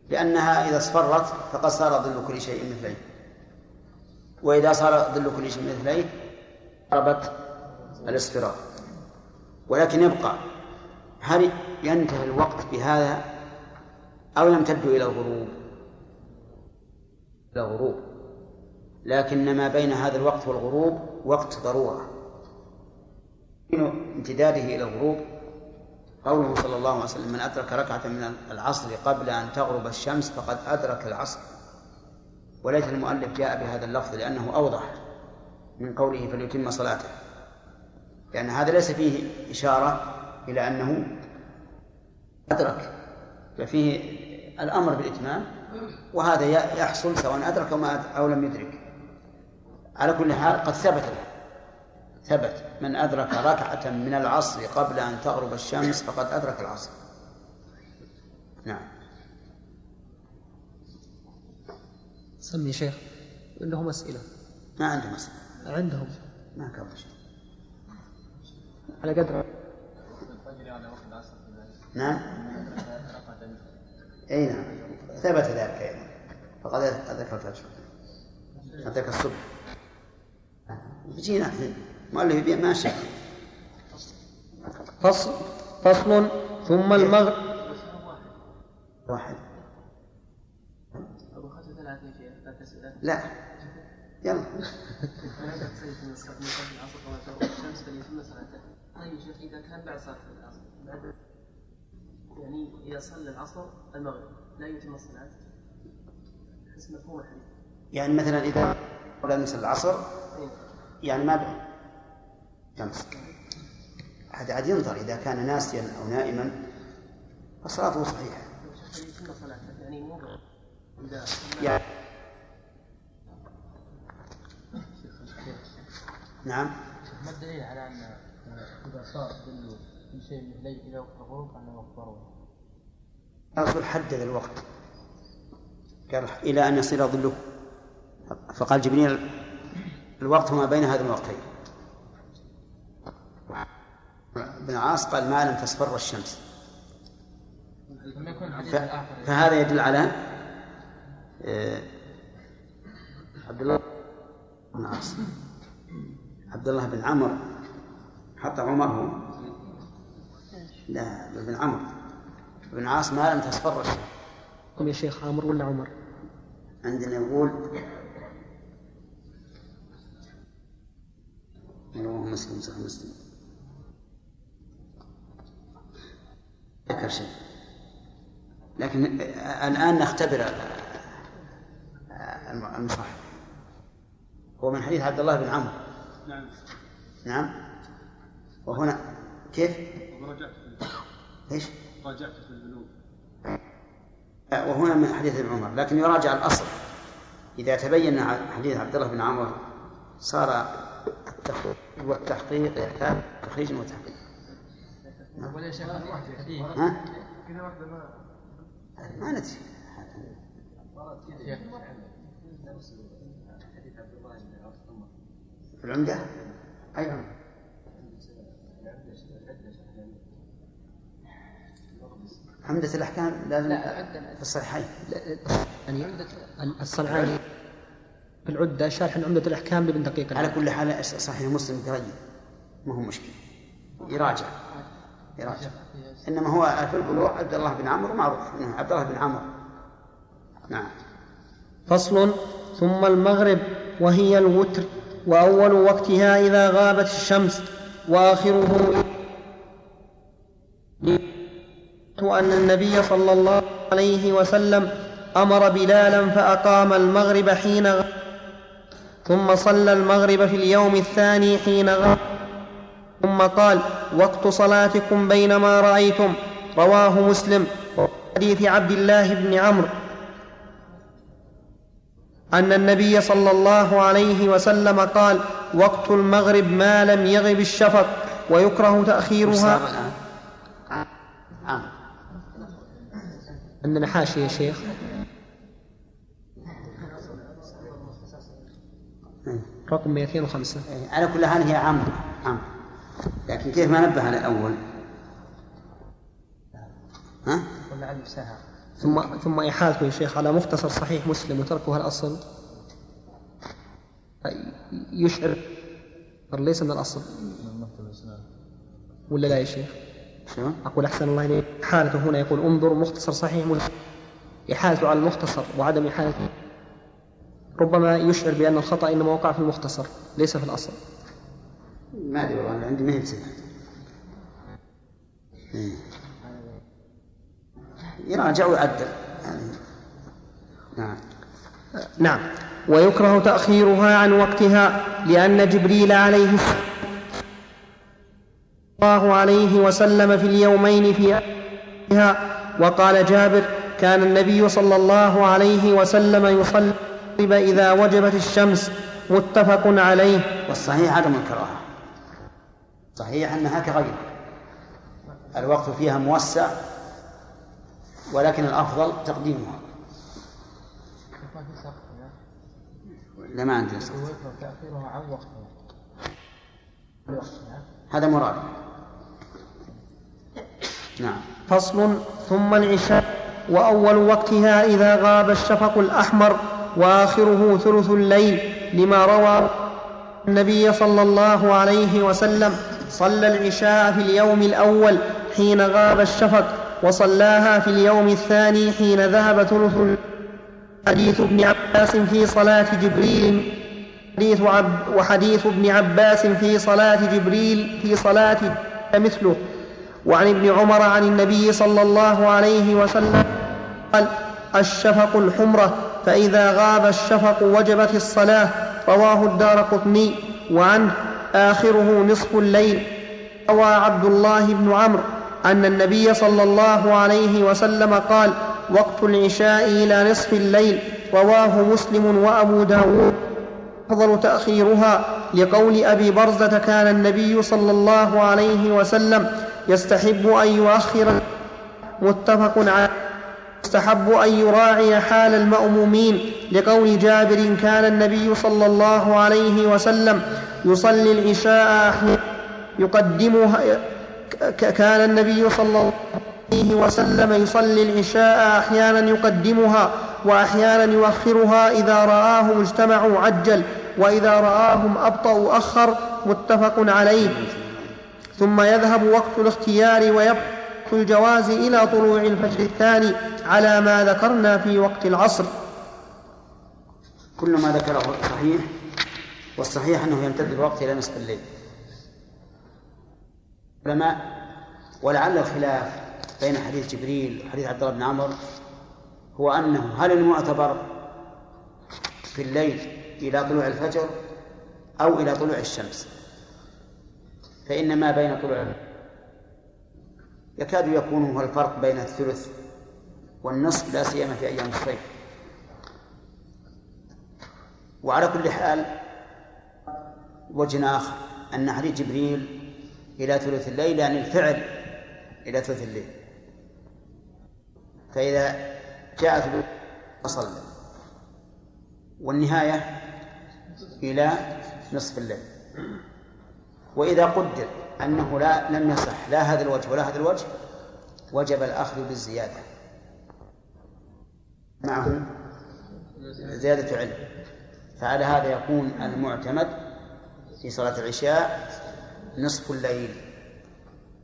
Speaker 1: لأنها إذا اصفرت فقد صار ظل كل شيء مثلين. وإذا صار ظل كل شيء مثلين قربت الاصفرار ولكن يبقى هل ينتهي الوقت بهذا أو يمتد إلى الغروب؟ إلى الغروب. لكن ما بين هذا الوقت والغروب وقت ضرورة. امتداده إلى الغروب قوله صلى الله عليه وسلم من أدرك ركعة من العصر قبل أن تغرب الشمس فقد أدرك العصر. وليس المؤلف جاء بهذا اللفظ لأنه أوضح من قوله فليتم صلاته. لأن هذا ليس فيه إشارة إلى أنه أدرك ففيه الأمر بالإتمام وهذا يحصل سواء أدرك أو لم يدرك. على كل حال قد ثبت ثبت. من أدرك ركعة من العصر قبل أن تغرب الشمس فقد أدرك العصر. نعم.
Speaker 6: سمي شيخ. عندهم أسئلة
Speaker 1: ما عندهم أسئلة
Speaker 6: عندهم.
Speaker 1: ما كان شيء.
Speaker 6: على قدر.
Speaker 1: نعم. أي نعم. ثبت ذلك أيضا. فقد أدرك الفجر. أدرك الصبح. يجينا الحين مؤلف يبيع ماشي
Speaker 3: فصل فصل ثم المغرب.
Speaker 1: واحد. لا. يلا.
Speaker 7: طيب يا شيخ إذا كان بعد صلاة العصر بعد يعني إذا صلى العصر المغرب لا يتم الصلاة حسب مفهوم الحديث
Speaker 1: يعني مثلا إذا قبل أن يصلي العصر يعني ما شمس هذا عاد ينظر إذا كان ناسيا أو نائما. فصلاته
Speaker 7: صلاته يعني إذا
Speaker 1: نعم.
Speaker 2: ما الدليل على ان إذا صار كل شيء مثلي إلى وقت الغروب انه وقت ضروره؟
Speaker 1: الرسول حدد الوقت. قال إلى أن يصير ظله. فقال جبريل الوقت ما بين هذين الوقتين. ابن عاص قال ما لم تصفر الشمس. فهذا يدل على آه، عبد الله بن عاص. عبد الله بن عمرو حتى عمر هو لا بن عمرو. بن عاص ما لم تصفر الشمس.
Speaker 6: يا شيخ عمرو ولا عمر؟
Speaker 1: عندنا يقول رواه مسلم صحيح مسلم ذكر شيء. لكن الآن نختبر المصحف. هو من حديث عبد الله بن عمرو.
Speaker 11: نعم.
Speaker 1: نعم. وهنا كيف؟
Speaker 11: ورجعت
Speaker 1: إيش؟
Speaker 11: راجعت في البلوغ.
Speaker 1: وهنا من حديث ابن عمر. لكن يراجع الأصل. إذا تبين حديث عبد الله بن عمر صار والتحقيق يحتاج تخريج وتحقيق
Speaker 2: ولا شيخ الحديث
Speaker 1: ها؟ ما ندري.
Speaker 2: شيخ.
Speaker 1: في العمدة؟ أي عمدة. عمدة الأحكام لازم في الصحيحين.
Speaker 6: يعني الصنعاني في العدة شارح عمدة الأحكام لابن دقيق
Speaker 1: على. كل حال صحيح مسلم قريب ما هو مشكلة. يراجع. يراجع. إنما هو في البلوغ عبد الله بن عمرو معروف. إنه عبد الله بن عمرو. نعم.
Speaker 3: فصل. ثم المغرب وهي الوتر. وأول وقتها إذا غابت الشمس. وآخره أن النبي صلى الله عليه وسلم أمر بلالا فأقام المغرب حين غ... ثم صلى المغرب في اليوم الثاني حين غ... ثم قال وقت صلاتكم بينما رأيتم. رواه مسلم. حديث عبد الله بن عمرو. أن النبي صلى الله عليه وسلم قال وقت المغرب ما لم يغب الشفق ويكره تأخيرها.
Speaker 6: عندنا حاشية يا شيخ. رقم 205
Speaker 1: على كل حال هي عام عام لكن كيف ما نبه على الأول؟ ها؟
Speaker 6: ثم ثم إحالته يا شيخ على مختصر صحيح مسلم وتركها الأصل. يشعر ليس من الأصل. ولا لا يا شيخ؟
Speaker 1: شو؟
Speaker 6: أقول أحسن الله إليك. إحالته هنا يقول انظر مختصر صحيح مسلم. إحالته على المختصر وعدم إحالته. ربما يشعر بأن الخطأ إنما وقع في المختصر ليس في الأصل.
Speaker 1: ما أدري والله عندي ما هي إيه. يراجع ويعدل يعني نعم.
Speaker 3: نعم. ويكره تأخيرها عن وقتها لأن جبريل عليه الله عليه وسلم في اليومين في فيها وقال جابر كان النبي صلى الله عليه وسلم يصلي إذا وجبت الشمس متفق عليه.
Speaker 1: والصحيح عدم الكراهة. صحيح أنها كغيرها الوقت فيها موسع ولكن الأفضل تقديمها. لا ما عندنا صح.
Speaker 2: ويكره تأخيرها عن وقتها بوقتها
Speaker 1: هذا مراد. نعم.
Speaker 3: فصل ثم العشاء وأول وقتها إذا غاب الشفق الأحمر. وآخره ثلث الليل لما روى النبي صلى الله عليه وسلم صلى العشاء في اليوم الأول حين غاب الشفق وصلاها في اليوم الثاني حين ذهب ثلث حديث ابن عباس في صلاة جبريل حديث عب وحديث ابن عباس في صلاة جبريل في صلاة مثله. وعن ابن عمر عن النبي صلى الله عليه وسلم قال الشفق الحمرة فإذا غاب الشفق وجبت الصلاة رواه الدار قطني وعنه آخره نصف الليل. روى عبد الله بن عمرو أن النبي صلى الله عليه وسلم قال وقت العشاء إلى نصف الليل رواه مسلم وأبو داود. أفضل تأخيرها لقول أبي برزة كان النبي صلى الله عليه وسلم يستحب أن يؤخر. متفق عليه. يستحب أن يراعي حال المأمومين لقول جابر كان النبي صلى الله عليه وسلم يصلي العشاء أحيانا يقدمها كان النبي صلى الله عليه وسلم يصلي العشاء أحيانا يقدمها وأحيانا يؤخرها إذا رآهم اجتمعوا عجل وإذا رآهم أبطأوا أخر متفق عليه. ثم يذهب وقت الاختيار ويبقى الجواز إلى طلوع الفجر الثاني على ما ذكرنا في وقت العصر.
Speaker 1: كل ما ذكره صحيح والصحيح أنه يمتد الوقت إلى نصف الليل. علماء ولعل الخلاف بين حديث جبريل وحديث عبد الله بن عمرو هو أنه هل المعتبر في الليل إلى طلوع الفجر أو إلى طلوع الشمس؟ فإن ما بين طلوع يكاد يكون هو الفرق بين الثلث والنصف لا سيما في أيام الصيف. وعلى كل حال وجه آخر أن حديث جبريل إلى ثلث الليل يعني الفعل إلى ثلث الليل. فإذا جاء ثلث فصلى والنهاية إلى نصف الليل. وإذا قدر أنه لا لم يصح. لا هذا الوجه ولا هذا الوجه. وجب الأخذ بالزيادة. معه زيادة علم. فعلى هذا يكون المعتمد في صلاة العشاء نصف الليل.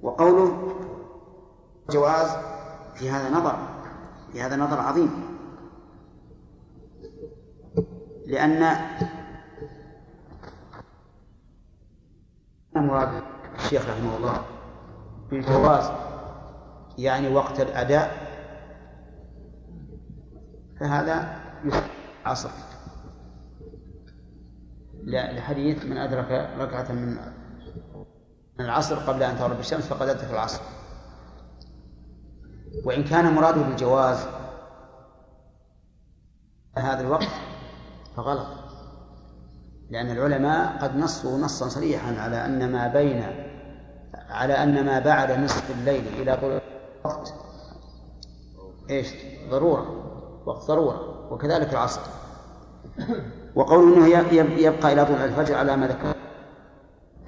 Speaker 1: وقوله جواز في هذا نظر في هذا نظر عظيم. لأن مراد الشيخ رحمه الله. بالجواز يعني وقت الأداء. فهذا عصر. لحديث من أدرك ركعة من العصر قبل أن تغرب الشمس فقد أدرك العصر. وإن كان مراده بالجواز هذا الوقت فغلط. لأن العلماء قد نصوا نصا صريحا على أن ما بين على أن ما بعد نصف الليل إلى طلوع الوقت إيش؟ ضرورة وقت ضرورة وكذلك العصر. وقول إنه يبقى إلى طلوع الفجر على ما ذكر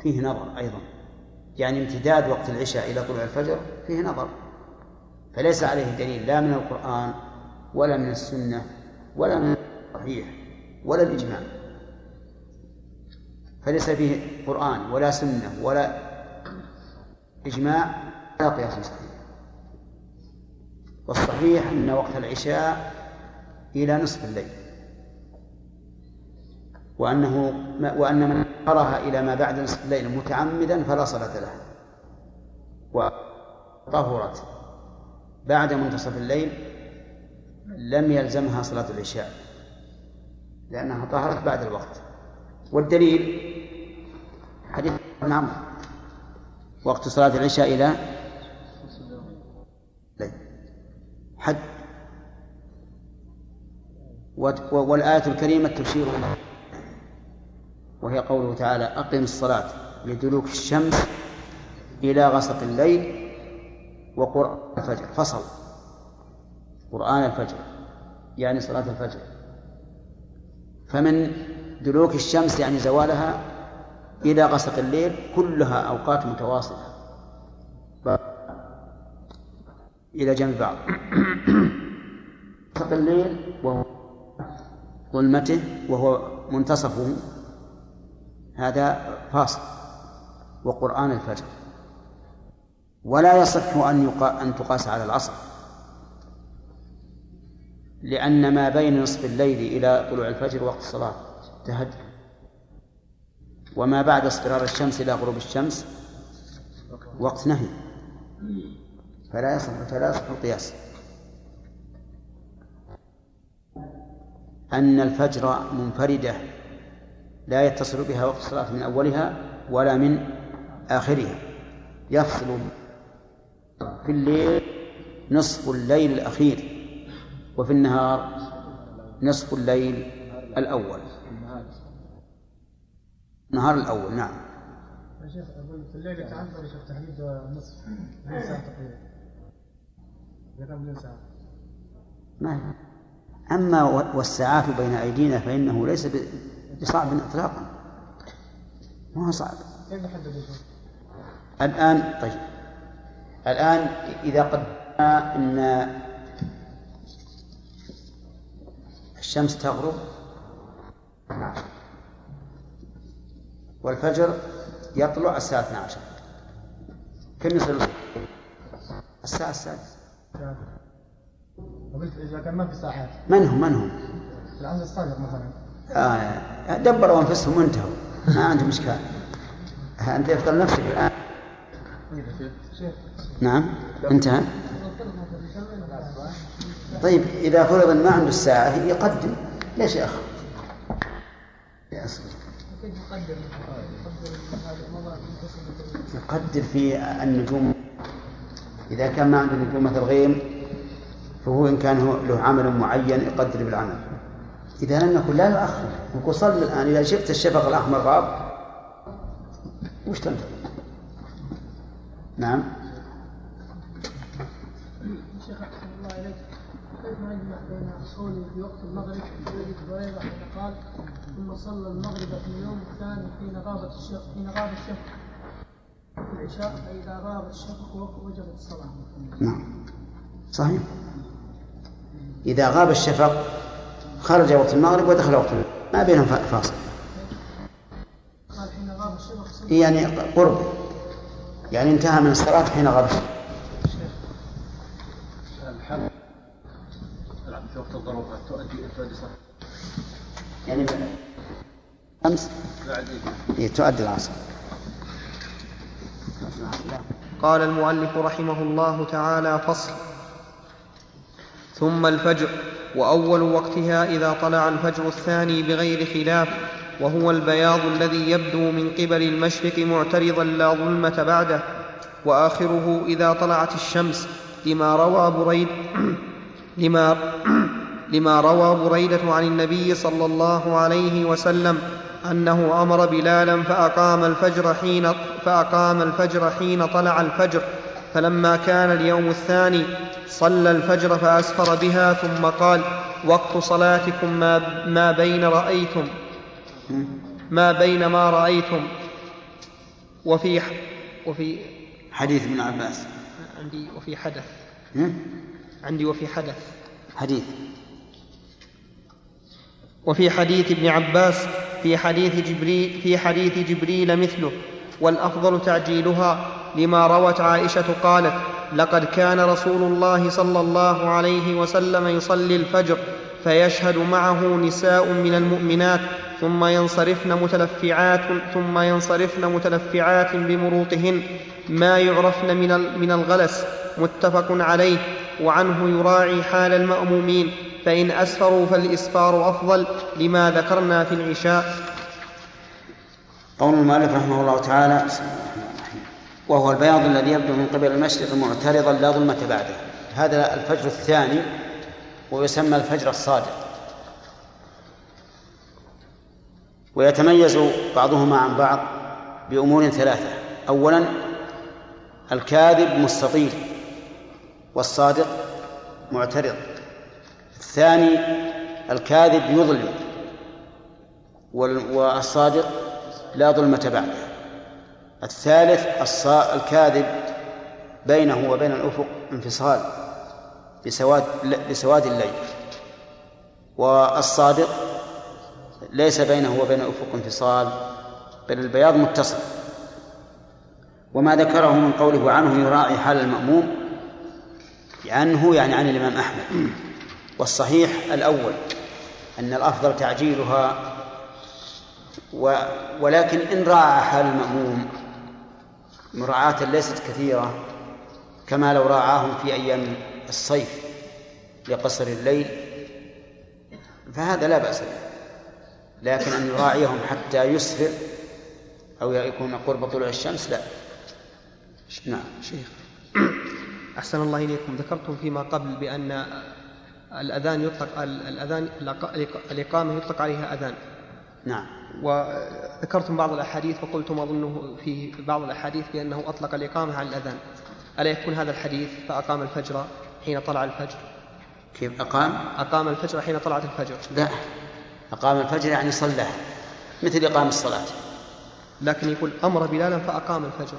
Speaker 1: فيه نظر أيضا. يعني امتداد وقت العشاء إلى طلوع الفجر فيه نظر. فليس عليه دليل لا من القرآن ولا من السنة ولا من الصحيح ولا الإجماع. فليس فيه قرآن ولا سنة ولا إجماع ولا قياس صحيح والصحيح أن وقت العشاء إلى نصف الليل. وأنه وأن من أخرها إلى ما بعد نصف الليل متعمدا فلا صلاة له وطهرت بعد منتصف الليل لم يلزمها صلاة العشاء لأنها طهرت بعد الوقت. والدليل حديث ابن عمرو. وقت صلاة العشاء إلى حد. والآية الكريمة تشير إلى وهي قوله تعالى أقم الصلاة لدلوك الشمس إلى غسق الليل وقرآن الفجر. فصل. قرآن الفجر يعني صلاة الفجر. فمن دلوك الشمس يعني زوالها إلى غسق الليل كلها أوقات متواصلة. إلى جنب بعض. غسق الليل وهو ظلمته وهو منتصفه هذا فاصل. وقرآن الفجر. ولا يصح أن أن تقاس على العصر. لأن ما بين نصف الليل إلى طلوع الفجر وقت الصلاة تهجد. وما بعد اصفرار الشمس إلى غروب الشمس وقت نهي. فلا يصح فلا يصح القياس. أن الفجر منفردة لا يتصل بها وقت الصلاة من أولها ولا من آخرها. يفصل في الليل نصف الليل الأخير وفي النهار نصف الليل الأول. النهار الأول نعم.
Speaker 2: يا شيخ في الليل يتعذر شيخ تحديد نصف ساعة تقريبا. كم ساعة.
Speaker 1: ما أما والساعات بين أيدينا فإنه ليس بصعب إطلاقا. ما هو صعب؟
Speaker 2: كيف نحدد
Speaker 1: الآن طيب. الآن إذا قدرنا أن الشمس تغرب والفجر يطلع الساعة 12 كم يصير الساعة السادسة.
Speaker 2: قلت إذا كان ما في ساعات
Speaker 1: من هم؟ من هم؟
Speaker 2: العصر الصادق مثلا.
Speaker 1: آه دبروا أنفسهم وانتهوا. ما عندهم إشكال. أنت يفضل نفسك الآن. نعم انتهى. طيب إذا فرض ما عنده الساعة يقدم. ليش يا أخ؟ يقدر في النجوم. إذا كان ما عنده نجوم مثل الغيم فهو إن كان له عمل معين يقدر بالعمل. إذا لم يكن لا يؤخر. يقول صل الآن إذا شفت الشفق الأحمر غاب. وش تنتظر؟ نعم.
Speaker 5: شيخ أحسن الله إليك. كيف نجمع بين في وقت المغرب؟ حين قال ثم صلى المغرب في اليوم الثاني حين غابت الشفق حين غاب الشفق في العشاء فإذا غاب الشفق وجبت الصلاة
Speaker 1: نعم صحيح إذا غاب الشفق خرج وقت المغرب ودخل وقت المغرب ما بينهم فاصل
Speaker 5: قال حين غاب الشفق
Speaker 1: يعني قرب يعني انتهى من الصلاة حين غاب الشفق
Speaker 11: في وقت تؤدي تؤدي
Speaker 1: يعني أمس؟ إيه، تؤدي العصر.
Speaker 3: قال المؤلف رحمه الله تعالى فصل. ثم الفجر وأول وقتها إذا طلع الفجر الثاني بغير خلاف وهو البياض الذي يبدو من قبل المشرق معترضا لا ظلمة بعده وآخره إذا طلعت الشمس لما روى بريد لما لما روى بريدة عن النبي صلى الله عليه وسلم أنه أمر بلالا فأقام الفجر حين فأقام الفجر حين طلع الفجر. فلما كان اليوم الثاني صلى الفجر فأسفر بها ثم قال وقت صلاتكم ما, ما بين رأيتم. ما بين ما رأيتم. وفي وفي
Speaker 1: حديث ابن عباس.
Speaker 3: عندي وفي حدث؟ عندي وفي حدث.
Speaker 1: حديث.
Speaker 3: وفي حديث ابن عباس في حديث جبريل في حديث جبريل مثله والأفضل تعجيلها لما روت عائشة قالت لقد كان رسول الله صلى الله عليه وسلم يصلي الفجر فيشهد معه نساء من المؤمنات ثم ينصرفن متلفعات ثم ينصرفن متلفعات بمروطهن ما يعرفن من من الغلس. متفق عليه وعنه يراعي حال المأمومين. فإن أسفروا فالإسفار أفضل لما ذكرنا في العشاء.
Speaker 1: قول المؤلف رحمه الله تعالى وهو البياض الذي يبدو من قبل المشرق معترضا لا ظلمة بعده. هذا الفجر الثاني ويسمى الفجر الصادق. ويتميز بعضهما عن بعض بأمور ثلاثة. أولا الكاذب مستطيل والصادق معترض. الثاني الكاذب يظلم والصادق لا ظلمة بعده. الثالث الكاذب بينه وبين الأفق انفصال بسواد بسواد الليل. والصادق ليس بينه وبين الأفق انفصال بل البياض متصل. وما ذكره من قوله عنه يراعي حال المأموم عنه يعني عن الإمام أحمد. والصحيح الأول أن الأفضل تعجيلها و ولكن إن راعى حال المأموم مراعاة ليست كثيرة كما لو راعاهم في أيام الصيف لقصر الليل فهذا لا بأس به. لكن أن يراعيهم حتى يسفر أو يكون قرب طلوع الشمس لا. نعم.
Speaker 3: شيخ أحسن الله إليكم. ذكرتم فيما قبل بأن الأذان يطلق الأذان الإقامة يطلق عليها أذان.
Speaker 1: نعم.
Speaker 3: وذكرتم بعض الأحاديث وقلتم أظنه في بعض الأحاديث بأنه أطلق الإقامة على الأذان. ألا يكون هذا الحديث فأقام الفجر حين طلع الفجر؟
Speaker 1: كيف أقام؟
Speaker 3: أقام الفجر حين طلعت الفجر.
Speaker 1: لا. أقام الفجر يعني صلاه مثل إقام الصلاة.
Speaker 3: لكن يقول أمر بلالا فأقام الفجر.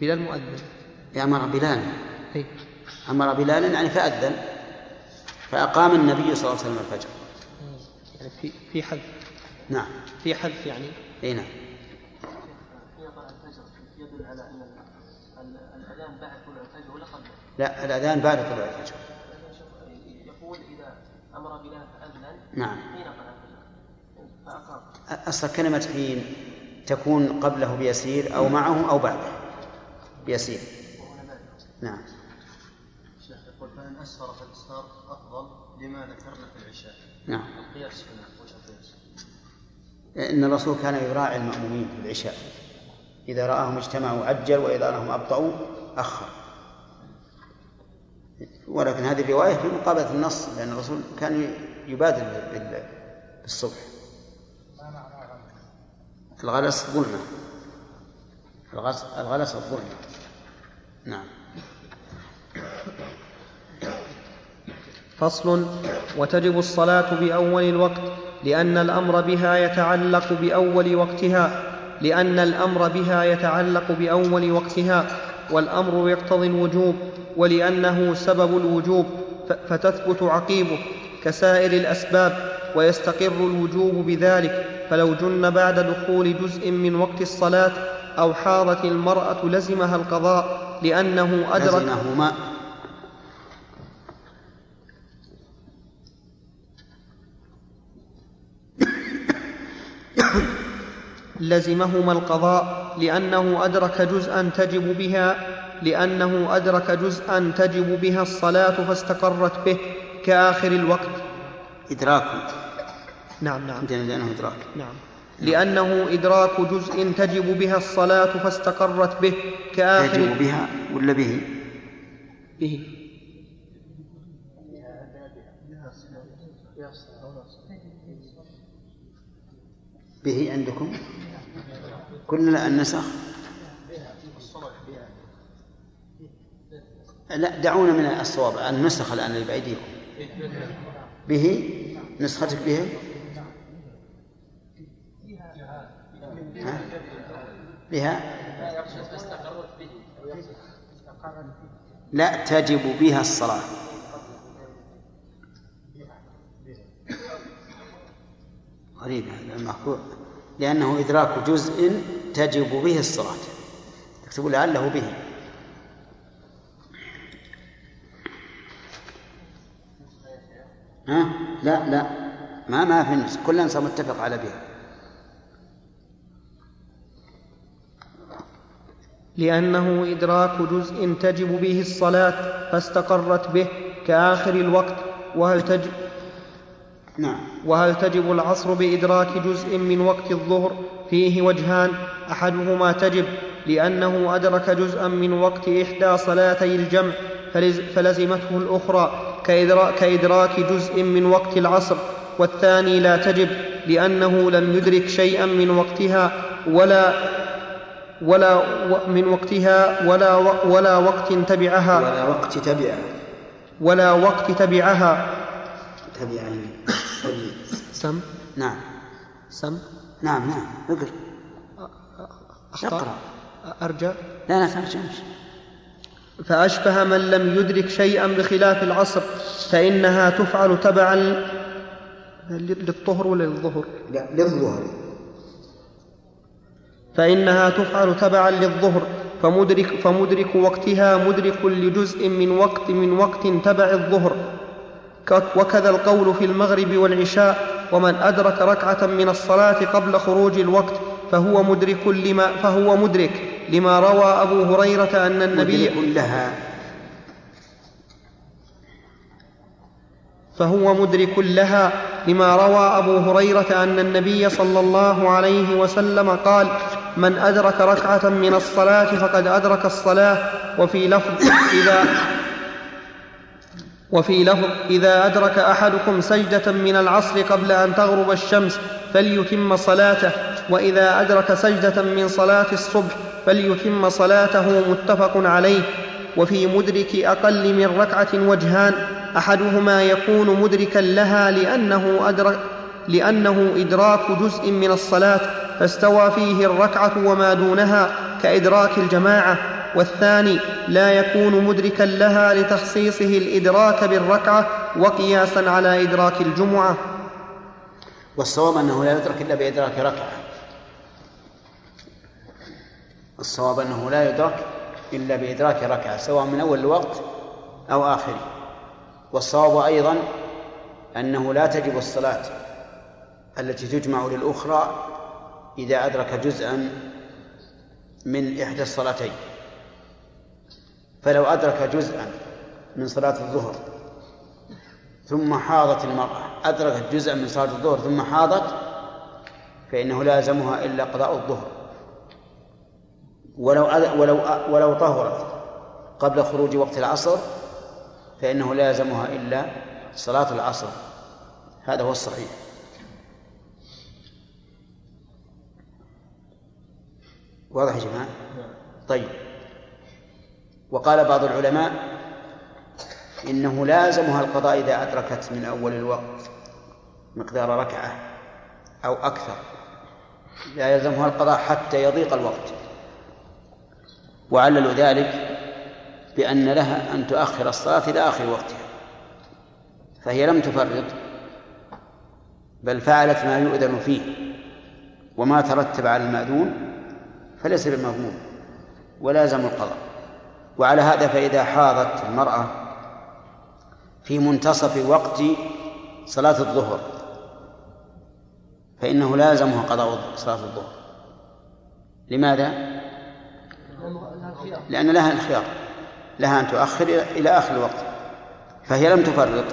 Speaker 3: بلال مؤذن.
Speaker 1: أمر بلالا.
Speaker 3: أي
Speaker 1: أمر بلالا يعني فأذن. فأقام النبي صلى الله عليه وسلم الفجر.
Speaker 3: يعني في في حذف.
Speaker 1: نعم.
Speaker 3: في حذف يعني.
Speaker 1: إي نعم.
Speaker 7: يدل على ان الاذان بعد طلوع الفجر ولا قبله؟
Speaker 1: لا الأذان بعد طلوع الفجر.
Speaker 7: يقول اذا أمر بلال فاذن
Speaker 1: نعم.
Speaker 7: حين فاقام
Speaker 1: أصل كلمة حين تكون قبله بيسير أو معه أو بعده. بيسير. نعم.
Speaker 11: شيخ يقول فإن أسفر لما ذكرنا في العشاء.
Speaker 1: نعم.
Speaker 11: القياس هنا وجه القياس؟
Speaker 1: إن الرسول كان يراعي المأمومين في العشاء. إذا رآهم اجتمعوا عجل وإذا رآهم أبطأوا أخر. ولكن هذه الرواية في مقابلة النص لأن الرسول كان يبادر بال- بالصبح. الغلس ظلمة الغلس الغلس الظلمة نعم.
Speaker 3: فصل وتجب الصلاة بأول الوقت لأن الأمر بها يتعلق بأول وقتها لأن الأمر بها يتعلق بأول وقتها والأمر يقتضي الوجوب ولأنه سبب الوجوب فتثبت عقيبه كسائر الأسباب ويستقر الوجوب بذلك. فلو جن بعد دخول جزء من وقت الصلاة أو حاضت المرأة لزمها القضاء لأنه أدرك
Speaker 1: لزمهما.
Speaker 3: لزمهما القضاء لأنه أدرك جزءا تجب بها لأنه أدرك جزءا تجب بها الصلاة فاستقرت به كآخر الوقت.
Speaker 1: إدراك.
Speaker 3: نعم نعم.
Speaker 1: لأنه إدراك.
Speaker 3: نعم. لأنه إدراك جزء تجب بها الصلاة فاستقرت به كآخر
Speaker 1: تجب بها ولا به؟
Speaker 3: به.
Speaker 1: به عندكم؟ كلنا النسخ لا دعونا من الصواب النسخ الآن اللي بأيديكم. به؟ نسختك به؟ ها؟ بها؟ لا تجب بها الصلاة. غريب المحفوظ لأنه إدراك جزء تجب به الصلاة تكتب لعله به. ها؟ لا لا. ما ما في النسخ كلنا صار متفق على بها.
Speaker 3: لأنه إدراك جزء تجب به الصلاة فاستقرت به كآخر الوقت وهل تجب
Speaker 1: نعم.
Speaker 3: وهل تجب العصر بإدراك جزء من وقت الظهر؟ فيه وجهان. أحدهما تجب لأنه أدرك جزءا من وقت إحدى صلاتي الجمع فلز فلزمته الأخرى كإدراك, كإدراك جزء من وقت العصر. والثاني لا تجب لأنه لم يدرك شيئا من وقتها ولا ولا من وقتها ولا ولا وقت تبعها.
Speaker 1: ولا وقت تبعها.
Speaker 3: ولا وقت تبعها.
Speaker 1: تبعها
Speaker 3: سم؟
Speaker 1: نعم.
Speaker 3: سم؟
Speaker 1: نعم نعم. اقرأ.
Speaker 3: أخطأ؟
Speaker 1: اقرأ.
Speaker 3: أرجع؟
Speaker 1: لا لا ترجمش
Speaker 3: فأشبه من لم يدرك شيئا بخلاف العصر فإنها تفعل تبعا للطهر ولا للظهر
Speaker 1: لا للظهر.
Speaker 3: فإنها تفعل تبعا للظهر فمدرك, فمدرك وقتها مدرك لجزء من وقت من وقت تبع الظهر. وكذا القول في المغرب والعشاء ومن أدرك ركعة من الصلاة قبل خروج الوقت فهو مدرك لما فهو مدرك لما روى أبو هريرة أن النبي
Speaker 1: مدرك لها.
Speaker 3: فهو مدرك لها لما روى أبو هريرة أن النبي صلى الله عليه وسلم قال من أدرك ركعة من الصلاة فقد أدرك الصلاة. وفي لفظ إذا وفي لفظ إذا أدرك أحدكم سجدة من العصر قبل أن تغرب الشمس فليتم صلاته وإذا أدرك سجدة من صلاة الصبح فليتم صلاته متفق عليه. وفي مدرك أقل من ركعة وجهان أحدهما يكون مدركا لها لأنه أدرك لأنه إدراك جزء من الصلاة فاستوى فيه الركعة وما دونها كإدراك الجماعة. والثاني لا يكون مدركا لها لتخصيصه الإدراك بالركعة وقياسا على إدراك الجمعة.
Speaker 1: والصواب أنه لا يدرك إلا بإدراك ركعة. الصواب أنه لا يدرك إلا بإدراك ركعة سواء من أول الوقت أو آخره. والصواب أيضا أنه لا تجب الصلاة التي تجمع للأخرى إذا أدرك جزءا من إحدى الصلاتين. فلو أدرك جزءا من صلاة الظهر ثم حاضت المرأة أدركت جزءا من صلاة الظهر ثم حاضت فإنه لا يلزمها إلا قضاء الظهر. ولو ولو ولو طهرت قبل خروج وقت العصر فإنه لا يلزمها إلا صلاة العصر. هذا هو الصحيح. واضح يا جماعة؟ طيب. وقال بعض العلماء إنه لازمها القضاء إذا أدركت من أول الوقت مقدار ركعة أو أكثر. لا يلزمها القضاء حتى يضيق الوقت. وعللوا ذلك بأن لها أن تؤخر الصلاة إلى آخر وقتها. فهي لم تفرط بل فعلت ما يؤذن فيه. وما ترتب على المأذون فليس بمضمون. ولازم القضاء. وعلى هذا فإذا حاضت المرأة في منتصف وقت صلاة الظهر فإنه لازمها قضاء صلاة الظهر. لماذا؟ لأن لها الخيار لها أن تؤخر إلى آخر الوقت فهي لم تفرط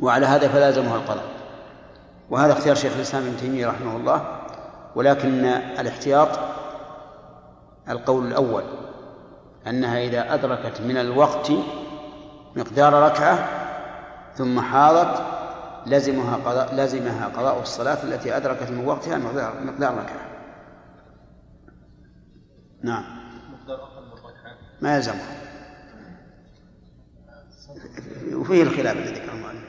Speaker 1: وعلى هذا فلازمها القضاء. وهذا اختيار شيخ الإسلام ابن تيمية رحمه الله ولكن الاحتياط القول الأول. أنها إذا أدركت من الوقت مقدار ركعة ثم حاضت لزمها قضاء لزمها قضاء الصلاة التي أدركت من وقتها مقدار مقدار ركعة. نعم. ما يلزمها. وفيه الخلاف الذي ذكره المؤلف.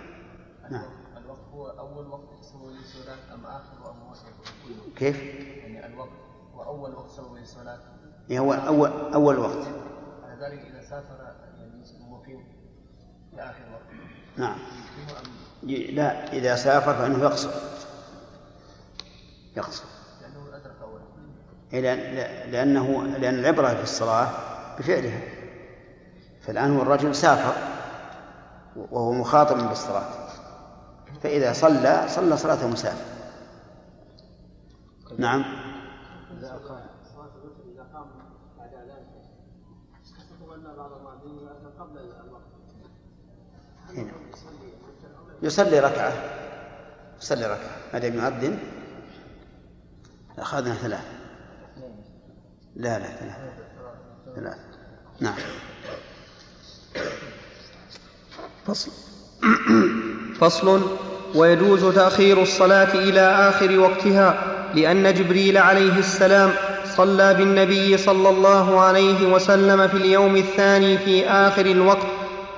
Speaker 1: نعم.
Speaker 2: الوقت هو أول وقت سوى للصلاة أم آخر أم وسط؟
Speaker 1: كيف؟
Speaker 2: يعني الوقت هو أول وقت سوى للصلاة
Speaker 1: إيه هو أول أول وقت.
Speaker 2: على ذلك إذا سافر يعني مقيم في آخر وقت
Speaker 1: نعم. لا إذا سافر فإنه يقصر. يقصر.
Speaker 2: لأنه أدرك أولا
Speaker 1: إيه لأن لأنه لأن العبرة في الصلاة بفعلها. فالآن هو الرجل سافر وهو مخاطب بالصلاة. فإذا صلى صلى صلاة مسافر. نعم.
Speaker 12: صلاة الوتر إذا قام بعد أذان حسب أن بعض المؤذنين يؤذن قبل الوقت
Speaker 1: هنا. يصلي ركعة. يصلي ركعة. ما دام يؤذن أخذنا ثلاث لا لا ثلاث ثلاث نعم.
Speaker 3: فصل. فصل. ويجوز تأخير الصلاة إلى آخر وقتها لأن جبريل عليه السلام صلى بالنبي صلى الله عليه وسلم في اليوم الثاني في آخر الوقت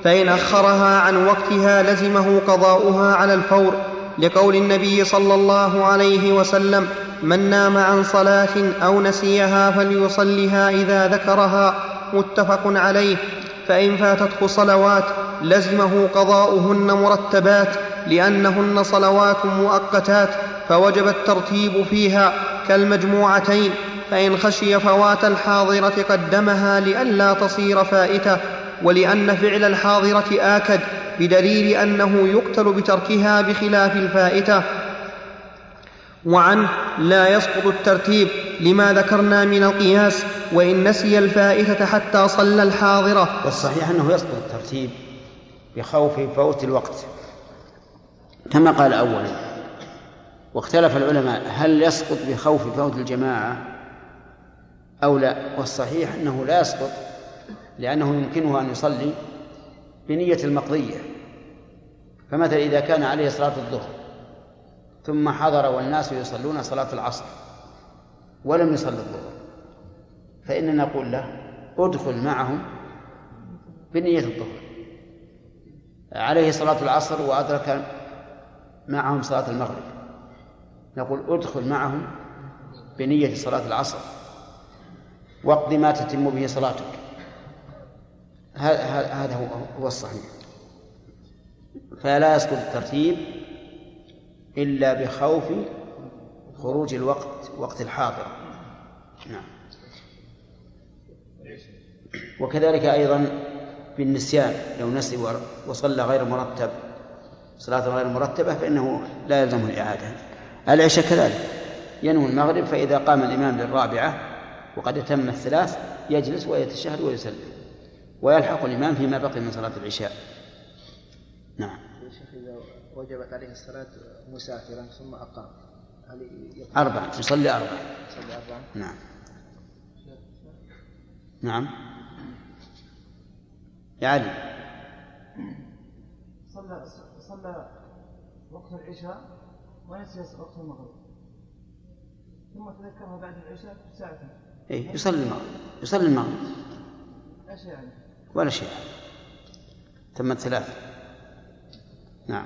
Speaker 3: فإن أخرها عن وقتها لزمه قضاؤها على الفور. لقول النبي صلى الله عليه وسلم من نام عن صلاة أو نسيها فليصلها إذا ذكرها. متفق عليه. فإن فاتته صلوات لزمه قضاؤهن مرتبات لأنهن صلوات مؤقتات فوجب الترتيب فيها كالمجموعتين. فإن خشي فوات الحاضرة قدمها لئلا تصير فائتة ولأن فعل الحاضرة آكد بدليل أنه يقتل بتركها بخلاف الفائتة. وعنه لا يسقط الترتيب لما ذكرنا من القياس وإن نسي الفائتة حتى صلى الحاضرة.
Speaker 1: والصحيح أنه يسقط الترتيب بخوف فوت الوقت. كما قال أولا واختلف العلماء هل يسقط بخوف فوت الجماعة؟ أو لا والصحيح أنه لا يسقط لأنه يمكنه أن يصلي بنية المقضية. فمثلا إذا كان عليه صلاة الظهر ثم حضر والناس يصلون صلاة العصر ولم يصل الظهر فإننا نقول له ادخل معهم بنية الظهر. عليه صلاة العصر وأدرك معهم صلاة المغرب. نقول ادخل معهم بنية صلاة العصر. واقض ما تتم به صلاتك. هذا هو الصحيح. فلا يسقط الترتيب إلا بخوف خروج الوقت وقت الحاضر. نعم. وكذلك أيضا بالنسيان لو نسي وصلى غير مرتب صلاة غير مرتبة فإنه لا يلزمه الإعادة. العشاء كذلك. ينوي المغرب فإذا قام الإمام للرابعة وقد أتم الثلاث يجلس ويتشهد ويسلم ويلحق الإمام فيما بقي من صلاة العشاء. نعم.
Speaker 13: يا شيخ إذا وجبت عليه الصلاة مسافرا ثم أقام هل
Speaker 1: أربعة يصلي أربعة.
Speaker 13: يصلي أربعا؟
Speaker 1: نعم. نعم. يا علي.
Speaker 14: صلى صلى وقت العشاء ونسي وقت المغرب. ثم تذكرها بعد العشاء بساعة.
Speaker 1: إيه يصلي المغرب. يصلي المغرب؟ ولا شيء. تمت ثلاث نعم.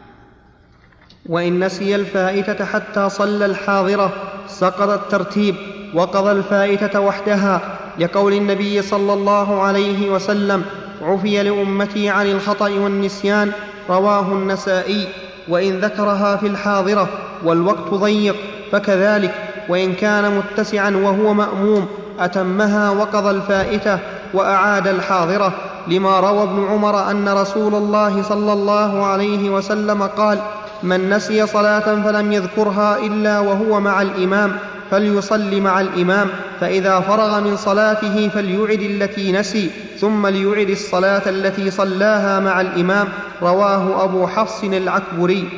Speaker 3: وإن نسي الفائتة حتى صلى الحاضرة سقط الترتيب وقضى الفائتة وحدها. لقول النبي صلى الله عليه وسلم عفي لأمتي عن الخطأ والنسيان رواه النسائي. وإن ذكرها في الحاضرة والوقت ضيق فكذلك. وإن كان متسعا وهو مأموم أتمها وقضى الفائتة وأعاد الحاضرة لما روى ابن عمر أن رسول الله صلى الله عليه وسلم قال من نسي صلاة فلم يذكرها إلا وهو مع الإمام فليصل مع الإمام فإذا فرغ من صلاته فليعد التي نسي ثم ليعد الصلاة التي صلاها مع الإمام. رواه أبو حفص العكبري.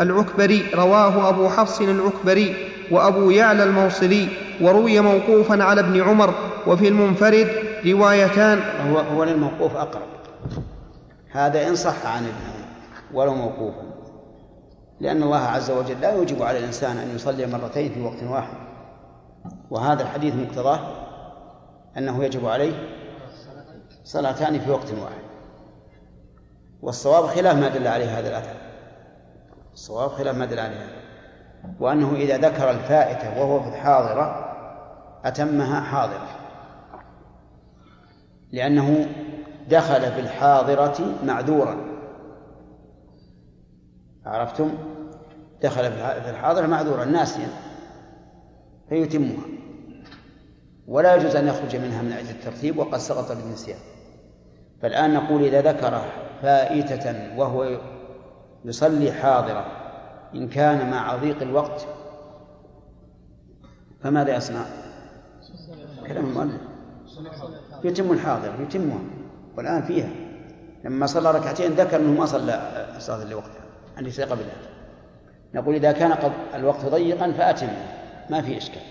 Speaker 3: العكبري رواه أبو حفص العكبري وأبو يعلى الموصلي. وروي موقوفا على ابن عمر وفي المنفرد روايتان.
Speaker 1: هو هو للموقوف أقرب. هذا إن صح عن ابن ولو موقوفا لأن الله عز وجل لا يوجب على الإنسان أن يصلي مرتين في وقت واحد. وهذا الحديث مقتضاه أنه يجب عليه صلاتان في وقت واحد. والصواب خلاف ما دل عليه هذا الأثر. الصواب خلاف ما دل عليه وأنه إذا ذكر الفائتة وهو في الحاضرة أتمها حاضرة. لأنه دخل في الحاضرة معذورا. عرفتم؟ دخل في الحاضرة معذورا ناسيا. فيتمها. ولا يجوز أن يخرج منها من أجل الترتيب وقد سقط بالنسيان. فالآن نقول إذا ذكر فائتة وهو يصلي حاضرة إن كان مع ضيق الوقت فماذا يصنع؟ كلام المؤلف يتم الحاضر يتمها. والآن فيها. لما صلى ركعتين ذكر أنه ما صلى صلاة لوقتها عن يصلي قبلها نقول إذا كان الوقت ضيقا فأتم. ما في إشكال.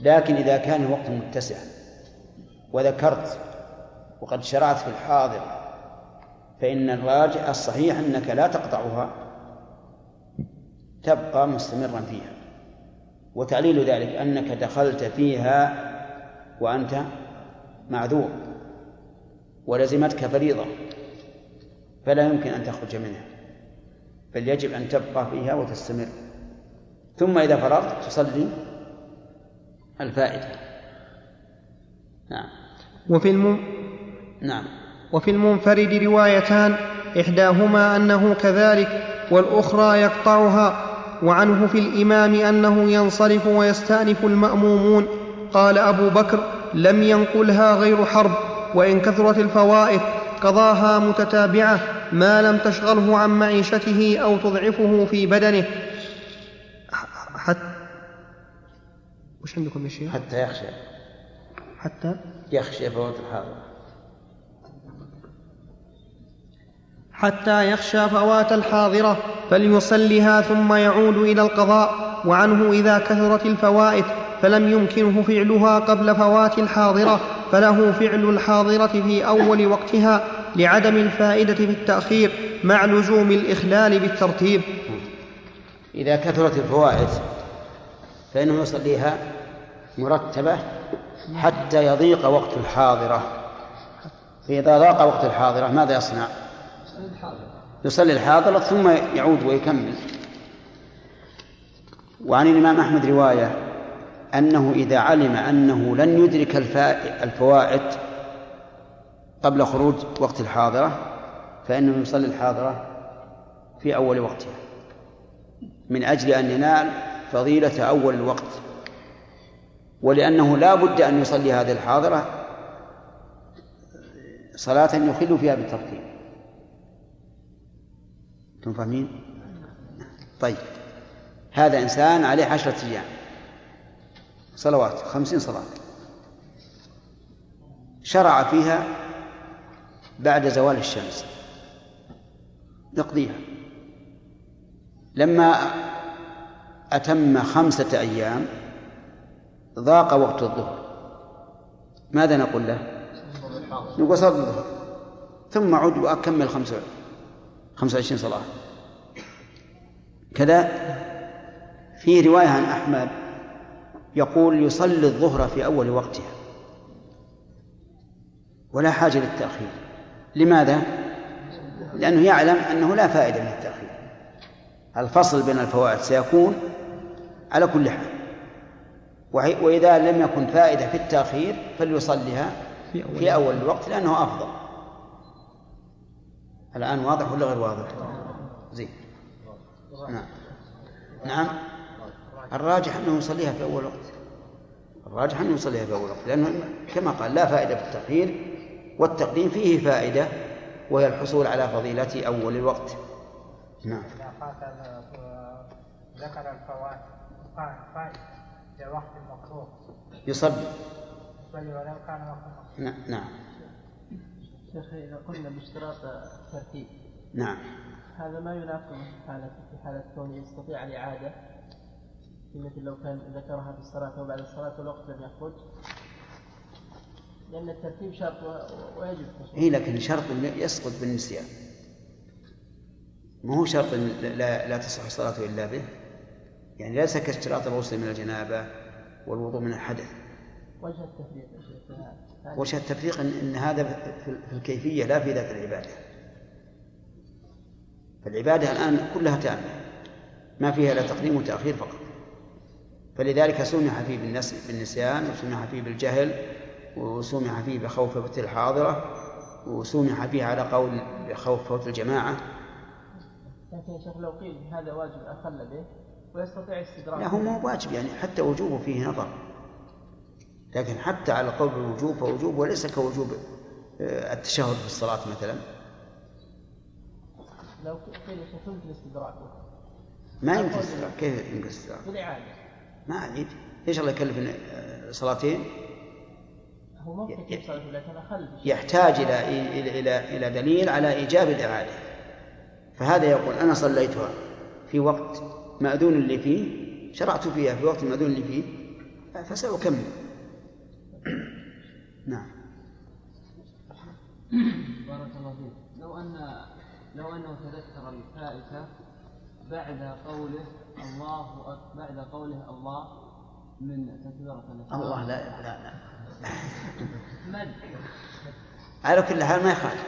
Speaker 1: لكن إذا كان الوقت متسعا وذكرت وقد شرعت في الحاضر فإن الراجع الصحيح أنك لا تقطعها تبقى مستمرا فيها. وتعليل ذلك أنك دخلت فيها وأنت معذور ولزمتك فريضة فلا يمكن أن تخرج منها بل يجب أن تبقى فيها وتستمر. ثم إذا فرغت تصلي الفائدة. نعم.
Speaker 3: وفي الم...
Speaker 1: نعم.
Speaker 3: وفي المنفرد روايتان إحداهما أنه كذلك والأخرى يقطعها وعنه في الإمام أنه ينصرف ويستأنف المأمومون. قال أبو بكر لم ينقلها غير حرب وإن كثرت الفوائد قضاها متتابعة ما لم تشغله عن معيشته أو تضعفه في بدنه. حتى وش عندكم يا شيخ؟
Speaker 1: حتى يخشى.
Speaker 3: حتى؟
Speaker 1: يخشى فوات الحاضر
Speaker 3: حتى يخشى فوات الحاضرة فليصلها ثم يعود إلى القضاء وعنه إذا كثرت الفوائد فلم يمكنه فعلها قبل فوات الحاضرة فله فعل الحاضرة في أول وقتها لعدم الفائدة في التأخير مع لزوم الإخلال بالترتيب
Speaker 1: إذا كثرت الفوائد فإنه يصليها مرتبة حتى يضيق وقت الحاضرة فإذا ضاق وقت الحاضرة ماذا يصنع؟ يصلي الحاضرة ثم يعود ويكمل. وعن الإمام أحمد رواية أنه إذا علم أنه لن يدرك الفوائد قبل خروج وقت الحاضرة فإنه يصلي الحاضرة في أول وقتها. من أجل أن ينال فضيلة أول الوقت. ولأنه لا بد أن يصلي هذه الحاضرة صلاة يخل فيها بالترتيب. أنتم فاهمين؟ طيب. هذا إنسان عليه عشرة أيام. صلوات خمسين صلاة. شرع فيها بعد زوال الشمس. يقضيها لما أتم خمسة أيام ضاق وقت الظهر. ماذا نقول له؟ نقول صلى الظهر ثم عد وأكمل خمسة. خمسة وعشرين صلاة. كذا في رواية عن أحمد يقول يصلي الظهر في أول وقتها. ولا حاجة للتأخير. لماذا؟ لأنه يعلم أنه لا فائدة من التأخير. الفصل بين الفوائد سيكون على كل حال. وإذا لم يكن فائدة في التأخير فليصليها في أول الوقت لأنه أفضل. الآن واضح ولا غير واضح؟ زين. نعم. نعم. الراجح أنه يصليها في أول وقت. الراجح أنه يصليها في أول وقت لأنه كما قال لا فائدة في التأخير والتقديم فيه فائدة وهي الحصول على فضيلة أول الوقت. نعم.
Speaker 9: ذكر الفوائد قائم قائم في وقت المكروه
Speaker 1: يصلي.
Speaker 9: بل ولو كان وقت
Speaker 1: نعم. نعم.
Speaker 7: شيخ إذا قلنا باشتراط الترتيب
Speaker 1: نعم.
Speaker 7: هذا ما ينافي في حالة في حالة كونه يستطيع الإعادة في مثل لو كان ذكرها في الصلاة وبعد الصلاة والوقت لم يخرج. لأن الترتيب شرط ويجب
Speaker 1: هي لكن شرط يسقط بالنسيان. ما هو شرط لا, لا تصح الصلاة إلا به. يعني ليس كاشتراط الغسل من الجنابة والوضوء من الحدث.
Speaker 7: وجه التفريق
Speaker 1: وجه التفريق إن, إن هذا في في الكيفية لا في ذات العبادة. فالعبادة الآن كلها تامة. ما فيها إلا تقديم وتأخير فقط. فلذلك سمح فيه بالنس- بالنسيان وسمح فيه بالجهل وسمح فيه بخوف فوت الحاضرة وسمح فيه على قول بخوف فوت الجماعة.
Speaker 7: لكن يا شيخ لو قيل هذا واجب أخل به ويستطيع استدراك
Speaker 1: لا هو ما هو واجب يعني حتى وجوبه فيه نظر. لكن حتى على قول الوجوب فوجوب وليس كوجوب آه، التشهد في الصلاة مثلا.
Speaker 7: لو قيل يمكن استدراكه
Speaker 1: ما يمكن استدراك. كيف يمكن استدراك؟
Speaker 7: بالإعادة
Speaker 1: ما أعيد إيش الله يكلف آه، صلاتين؟
Speaker 7: هو ممكن لكن أخل.
Speaker 1: يحتاج إلى إلى إلى إلى دليل على إيجاب الإعادة. فهذا يقول أنا صليتها في وقت مأذون لي فيه شرعت فيها في وقت مأذون لي فيه فسأكمل. نعم.
Speaker 15: بارك الله فيك. لو أن لو أنه تذكر الفائتة بعد قوله الله أك- بعد قوله الله من تكبيرة الإحرام
Speaker 1: الله لا لا لا
Speaker 15: مد
Speaker 1: على كل حال ما يخالف.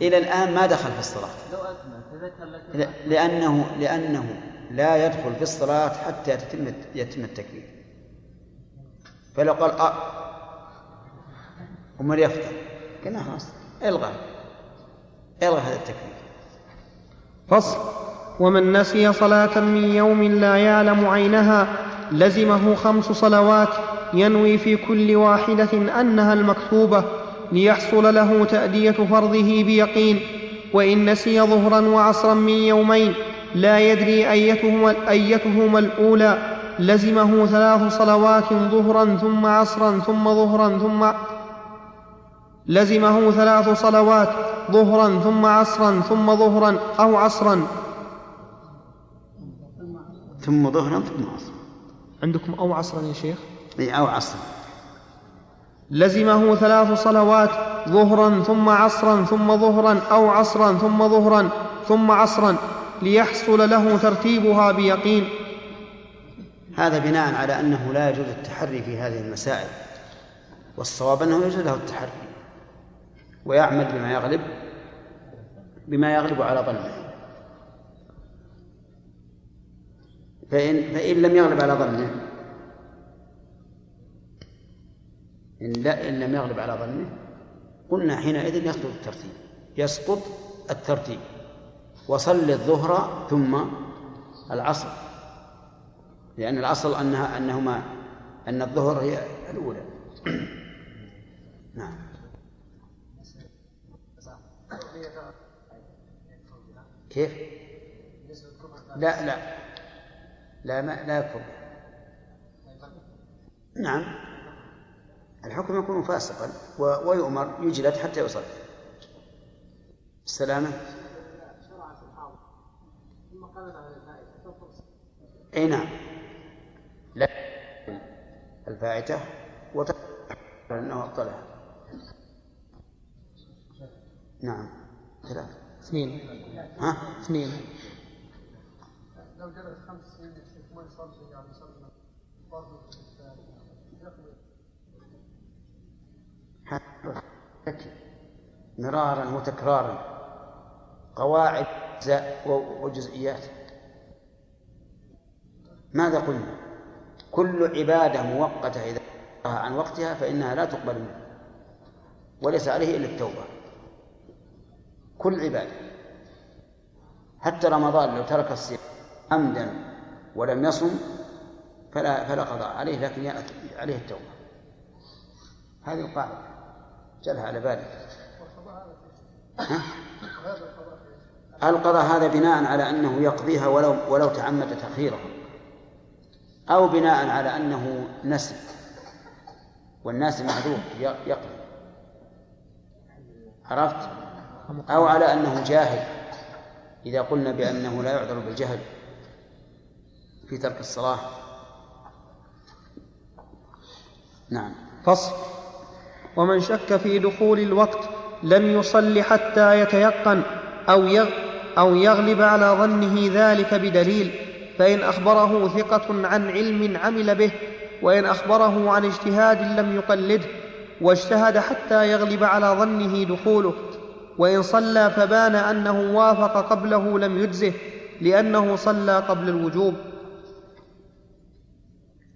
Speaker 1: إلى الآن ما دخل في الصلاة.
Speaker 15: لو أكمل تذكر لك
Speaker 1: لأنه لأنه لا يدخل في الصلاة حتى تتم يتم التكبير. فلو قال أ ومن يفتح قلنا خلاص الغى. الغى هذا التكبير
Speaker 3: فصل. ومن نسي صلاة من يوم لا يعلم عينها لزمه خمس صلوات ينوي في كل واحدة أنها المكتوبة ليحصل له تأدية فرضه بيقين. وإن نسي ظهرا وعصرا من يومين لا يدري أيتهما, أيتهما الأولى. لزمه ثلاث صلوات ظهرا ثم عصرا ثم ظهرا ثم لزمه ثلاث صلوات ظهرا ثم عصرا ثم ظهرا أو عصرا.
Speaker 1: ثم ظهرا ثم عصرا.
Speaker 3: عندكم أو عصرا يا شيخ؟
Speaker 1: أي أو عصرا.
Speaker 3: لزمه ثلاث صلوات ظهرا ثم عصرا ثم ظهرا أو عصرا ثم ظهرا ثم عصرا ليحصل له ترتيبها بيقين.
Speaker 1: هذا بناء على أنه لا يجوز التحري في هذه المسائل والصواب أنه يجوز له التحري ويعمل بما يغلب بما يغلب على ظنه. فإن فإن لم يغلب على ظنه إن, لا إن لم يغلب على ظنه قلنا حينئذ يسقط الترتيب يسقط الترتيب وصل الظهر ثم العصر. لأن الأصل أنها أنهما أن الظهر هي الأولى. نعم. كيف؟ لا لا. لا ما لا يكفر نعم. الحكم يكون فاسقا ويؤمر يجلد حتى يصل السلامة أي نعم. لا. الفائتة وتقول أنه أبطلها. نعم. ثلاثة.
Speaker 3: اثنين.
Speaker 1: ها؟
Speaker 3: اثنين.
Speaker 5: لو جلس خمس سنين ما يصلي يعني يصلي برضه
Speaker 1: مرارا وتكرارا. قواعد وجزئيات. ماذا قلنا؟ كل عبادة مؤقتة إذا عن وقتها فإنها لا تقبل منه وليس عليه إلا التوبة. كل عبادة. حتى رمضان لو ترك الصيام عمدا ولم يصم فلا فلا قضاء عليه لكن عليه التوبة. هذه القاعدة. جلها على بالك؟ القضاء هذا بناء على أنه يقضيها ولو ولو تعمد تأخيرها؟ أو بناء على أنه نسي والناس معذور يقضي. عرفت؟ أو على أنه جاهل إذا قلنا بأنه لا يعذر بالجهل في ترك الصلاة. نعم.
Speaker 3: فصل. ومن شك في دخول الوقت لم يصل حتى يتيقن أو أو يغلب على ظنه ذلك بدليل فإن أخبره ثقة عن علم عمل به وإن أخبره عن اجتهاد لم يقلده واجتهد حتى يغلب على ظنه دخوله. وإن صلى فبان أنه وافق قبله لم يجزه لأنه صلى قبل الوجوب.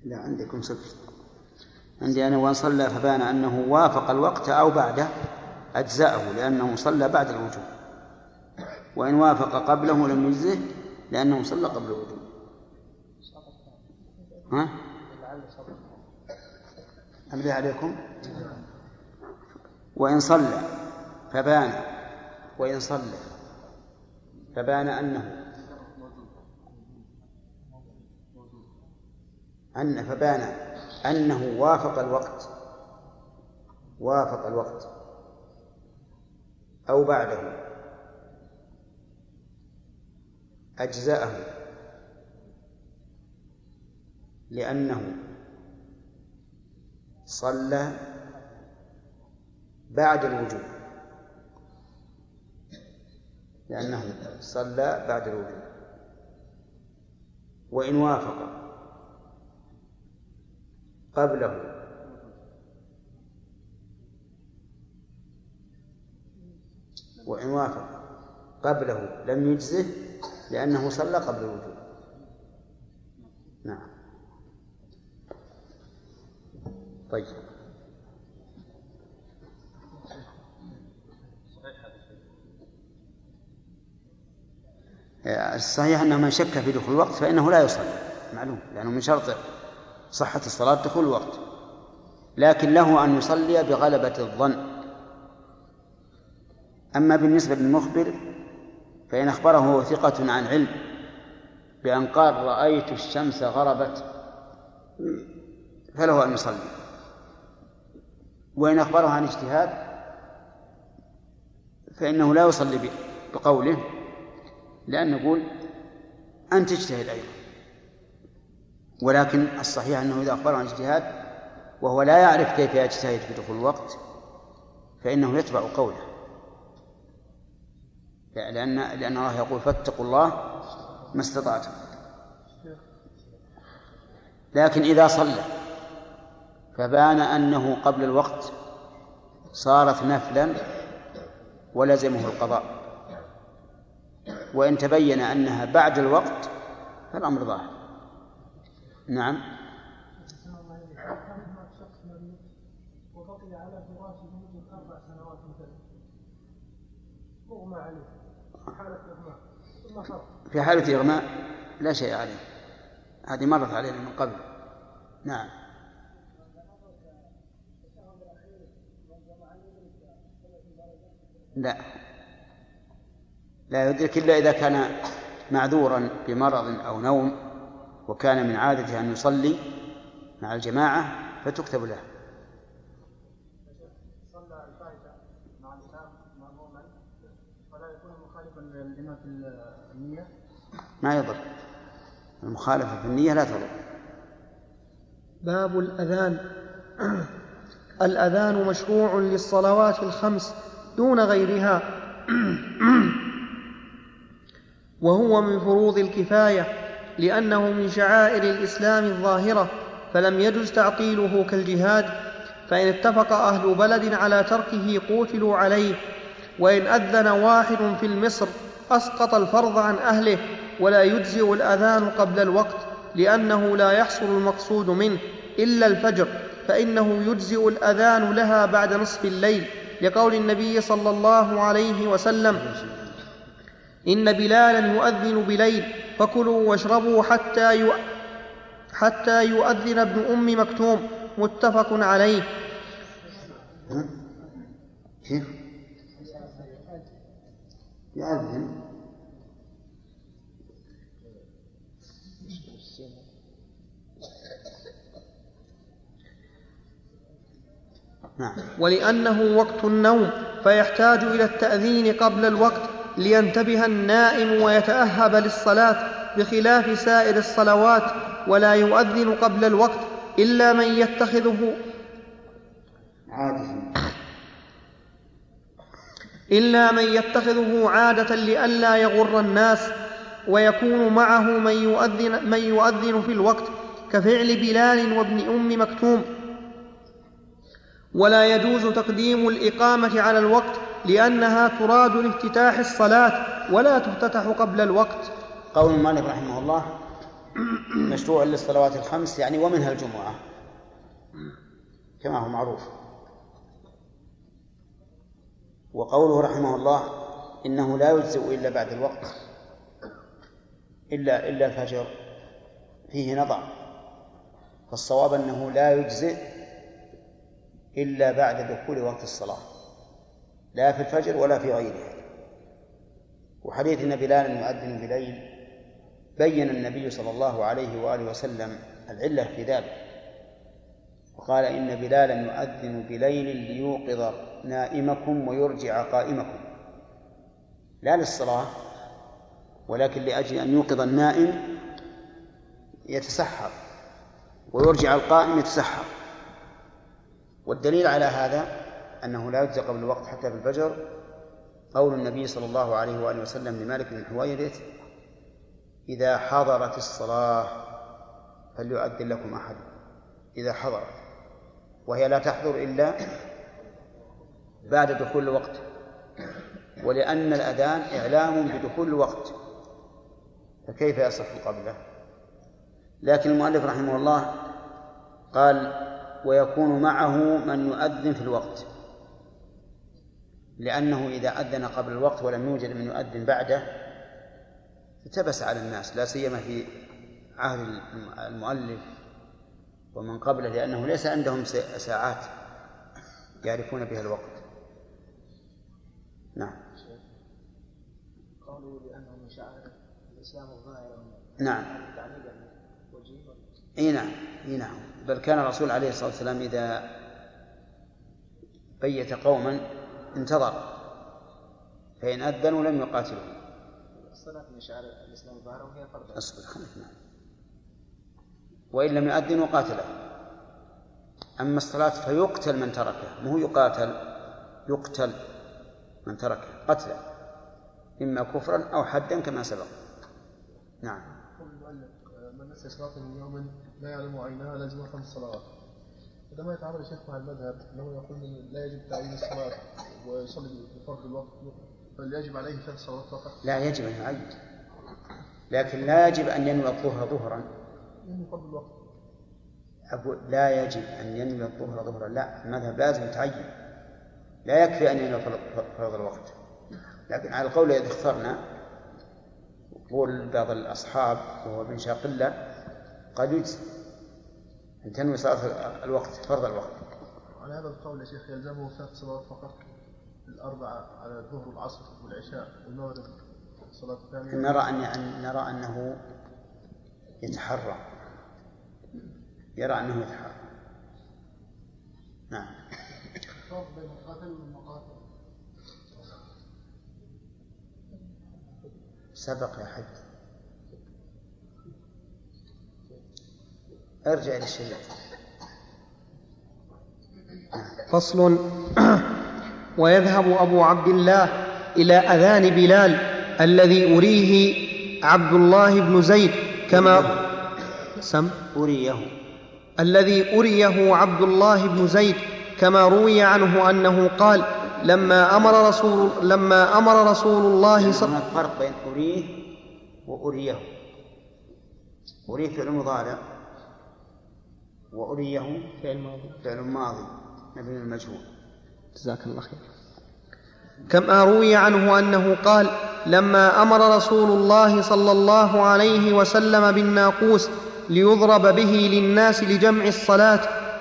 Speaker 1: لا عندكم صفر عندي أنا وإن صلى فبان أنه وافق الوقت أو بعده أجزأه لأنه صلى بعد الوجوب. وإن وافق قبله لم يجزه لأنه صلى قبل الوجوب. ها؟ أملي عليكم. وإن صلى فبان وإن صلى فبان أنه أن فبان أنه وافق الوقت وافق الوقت. أو بعده. أجزأه. لأنه صلى بعد الوجوب. لأنه صلى بعد الوجوب. وإن وافق قبله. وإن وافق قبله لم يجزه لأنه صلى قبل الوجوب. نعم. طيب. الصحيح أنه من شك في دخول الوقت فإنه لا يصلي. معلوم. لأنه من شرط صحة الصلاة دخول الوقت. لكن له أن يصلي بغلبة الظن. أما بالنسبة للمخبر فإن أخبره ثقة عن علم بأن قال رأيت الشمس غربت فله أن يصلي. وإن أخبره عن اجتهاد فإنه لا يصلي بقوله لأن نقول أنت اجتهد أيضا. ولكن الصحيح أنه إذا أخبره عن اجتهاد وهو لا يعرف كيف يجتهد في دخول الوقت فإنه يتبع قوله. لأن لأن الله يقول فاتقوا الله ما استطعتم. لكن إذا صلى فبان أنه قبل الوقت صارت نفلا ولزمه القضاء. وإن تبين أنها بعد الوقت فالأمر ظاهر. نعم.
Speaker 16: في حالة إغماء
Speaker 1: لا شيء عليه. هذه مرت علينا من قبل. نعم. لا. لا يدرك إلا إذا كان معذورا بمرض أو نوم وكان من عادته أن يصلي مع الجماعة فتكتب له.
Speaker 2: صلى الفائتة مع الإمام مأموما ولا يكون مخالفا للإمام في النية؟
Speaker 1: ما يضر. المخالفة في النية لا تضر.
Speaker 3: باب الأذان. الأذان مشروع للصلوات الخمس دون غيرها. وهو من فروض الكفاية لأنه من شعائر الإسلام الظاهرة فلم يجز تعطيله كالجهاد فإن اتفق أهل بلد على تركه قوتلوا عليه وإن أذن واحد في المصر أسقط الفرض عن أهله ولا يجزئ الأذان قبل الوقت لأنه لا يحصل المقصود منه إلا الفجر فإنه يجزئ الأذان لها بعد نصف الليل. لقول النبي صلى الله عليه وسلم إن بلالا يؤذن بليل فكلوا واشربوا حتى. حتى يؤذن ابن أم مكتوم متفق عليه
Speaker 1: كيف؟ يأذن نعم.
Speaker 3: ولأنه وقت النوم فيحتاج إلى التأذين قبل الوقت لينتبه النائم ويتأهب للصلاة بخلاف سائر الصلوات ولا يؤذن قبل الوقت إلا من يتخذه.
Speaker 1: عادة.
Speaker 3: إلا من يتخذه عادة لئلا يغر الناس ويكون معه من يؤذن, من يؤذن في الوقت كفعل بلال وابن أم مكتوم. ولا يجوز تقديم الإقامة على الوقت لأنها تراد لافتتاح الصلاة ولا تفتتح قبل الوقت.
Speaker 1: قول مالك رحمه الله مشروع للصلوات الخمس يعني ومنها الجمعة. كما هو معروف. وقوله رحمه الله إنه لا يجزئ إلا بعد الوقت. إلا إلا الفجر. فيه نظر. فالصواب أنه لا يجزئ إلا بعد دخول وقت الصلاة. لا في الفجر ولا في غيره وحديث أن بلالا يؤذن بليل بين النبي صلى الله عليه وآله وسلم العلة في ذلك. وقال إن بلالا يؤذن بليل ليوقظ نائمكم ويرجع قائمكم. لا للصلاة ولكن لأجل أن يوقظ النائم يتسحر ويرجع القائم يتسحر. والدليل على هذا أنه لا يجزى قبل الوقت حتى في الفجر. قول النبي صلى الله عليه وآله وسلم لمالك بن حويرث إذا حضرت الصلاة فليؤذن لكم أحد. إذا حضرت وهي لا تحضر إلا بعد دخول الوقت ولأن الأذان إعلام بدخول الوقت فكيف يصح قبله؟ لكن المؤلف رحمه الله قال ويكون معه من يؤذن في الوقت. لأنه إذا أذن قبل الوقت ولم يوجد من يؤذن بعده التبس على الناس لا سيما في عهد المؤلف ومن قبله لأنه ليس عندهم ساعات يعرفون بها الوقت. نعم.
Speaker 17: قالوا لأنه من شعائر الإسلام الظاهرة
Speaker 1: نعم. إي نعم إي نعم. بل كان الرسول عليه الصلاة والسلام إذا بيت قوما انتظر فإن اذنوا لم يقاتلوا.
Speaker 17: الصلاة من شعائر الإسلام الظاهرة وهي فرض.
Speaker 1: أصبر خلف نعم وإن لم يؤذن قاتله. أما الصلاة فيقتل من تركه مو يقاتل يقتل من تركه قتلا إما كفرا أو حدا كما سبق. نعم.
Speaker 18: من نسي صلاة من يوم لا يعلم عينها لازم خمس صلوات. هذا ما يتعامل الشيخ مع المذهب إنه يقول لا يجب تعيين الصلاة ويصلي بفرض الوقت بل يجب عليه ثلاث صلوات فقط.
Speaker 1: لا يجب أن يعين لكن لا يجب أن ينوي الظهر ظهرا.
Speaker 18: يعني فرض الوقت.
Speaker 1: أقول لا يجب أن ينوي الظهر ظهرا. لا المذهب لازم يتعين لا يكفي أن ينوي فرض الوقت. لكن على القول الذي اخترنا يقول بعض الأصحاب وهو ابن شاقلة قد يجزي. أن تنوي صلاة الوقت فرض الوقت.
Speaker 18: على هذا القول يا شيخ يلزمه ثلاث صلوات فقط الأربعة على الظهر والعصر والعشاء والمغرب الصلاة الثانية.
Speaker 1: نرى أن نرى أنه يتحرى يرى أنه يتحرى نعم.
Speaker 5: الفرق بين القاتل والمقاتل.
Speaker 1: سبق يا حد أرجع إلى الشريط
Speaker 3: فصل. ويذهب أبو عبد الله إلى أذان بلال الذي أريه عبد الله بن زيد كما سم.
Speaker 1: أريه.
Speaker 3: الذي أريه عبد الله بن زيد كما روي عنه أنه قال لما أمر رسول لما أمر رسول الله صلى
Speaker 1: هناك فرق بين أريه وأريه؟ أريه فعل مضارع. وأريه
Speaker 3: فعل ماضي.
Speaker 1: فعل ماضي مبني المجهول.
Speaker 3: جزاك الله خير. كما روي عنه أنه قال لما أمر رسول الله صلى الله عليه وسلم بالناقوس ليضرب به للناس لجمع الصلاة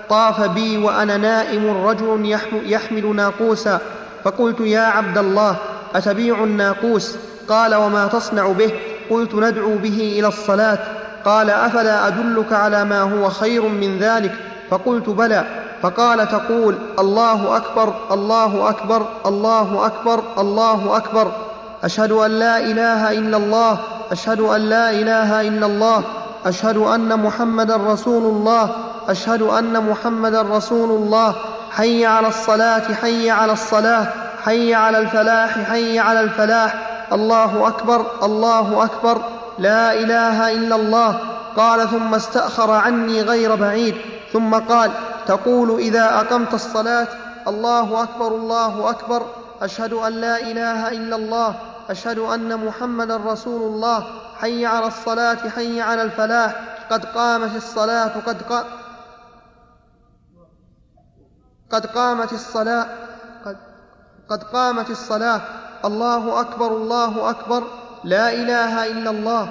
Speaker 3: طاف بي وأنا نائم رجل يحمل ناقوسا فقلت يا عبد الله أتبيع الناقوس؟ قال وما تصنع به؟ قلت ندعو به إلى الصلاة. قال أفلا أدلك على ما هو خير من ذلك؟ فقلت بلى. فقال تقول الله أكبر الله أكبر الله أكبر الله أكبر. أشهد أن لا إله إلا الله أشهد أن لا إله إلا الله أشهد أن محمدا رسول الله أشهد أن محمدا رسول الله. حي على الصلاة حي على الصلاة حي على الفلاح حي على الفلاح. الله أكبر الله أكبر. لا إله إلا الله. قال ثم استأخر عني غير بعيد. ثم قال تقول إذا أقمت الصلاة الله أكبر الله أكبر. أشهد أن لا إله إلا الله. أشهد أن محمدا رسول الله. حي على الصلاة حي على الفلاح. قد قامت الصلاة قد قا قد قامت الصلاة قد, قد قامت الصلاة. الله أكبر الله أكبر. لا إله إلا الله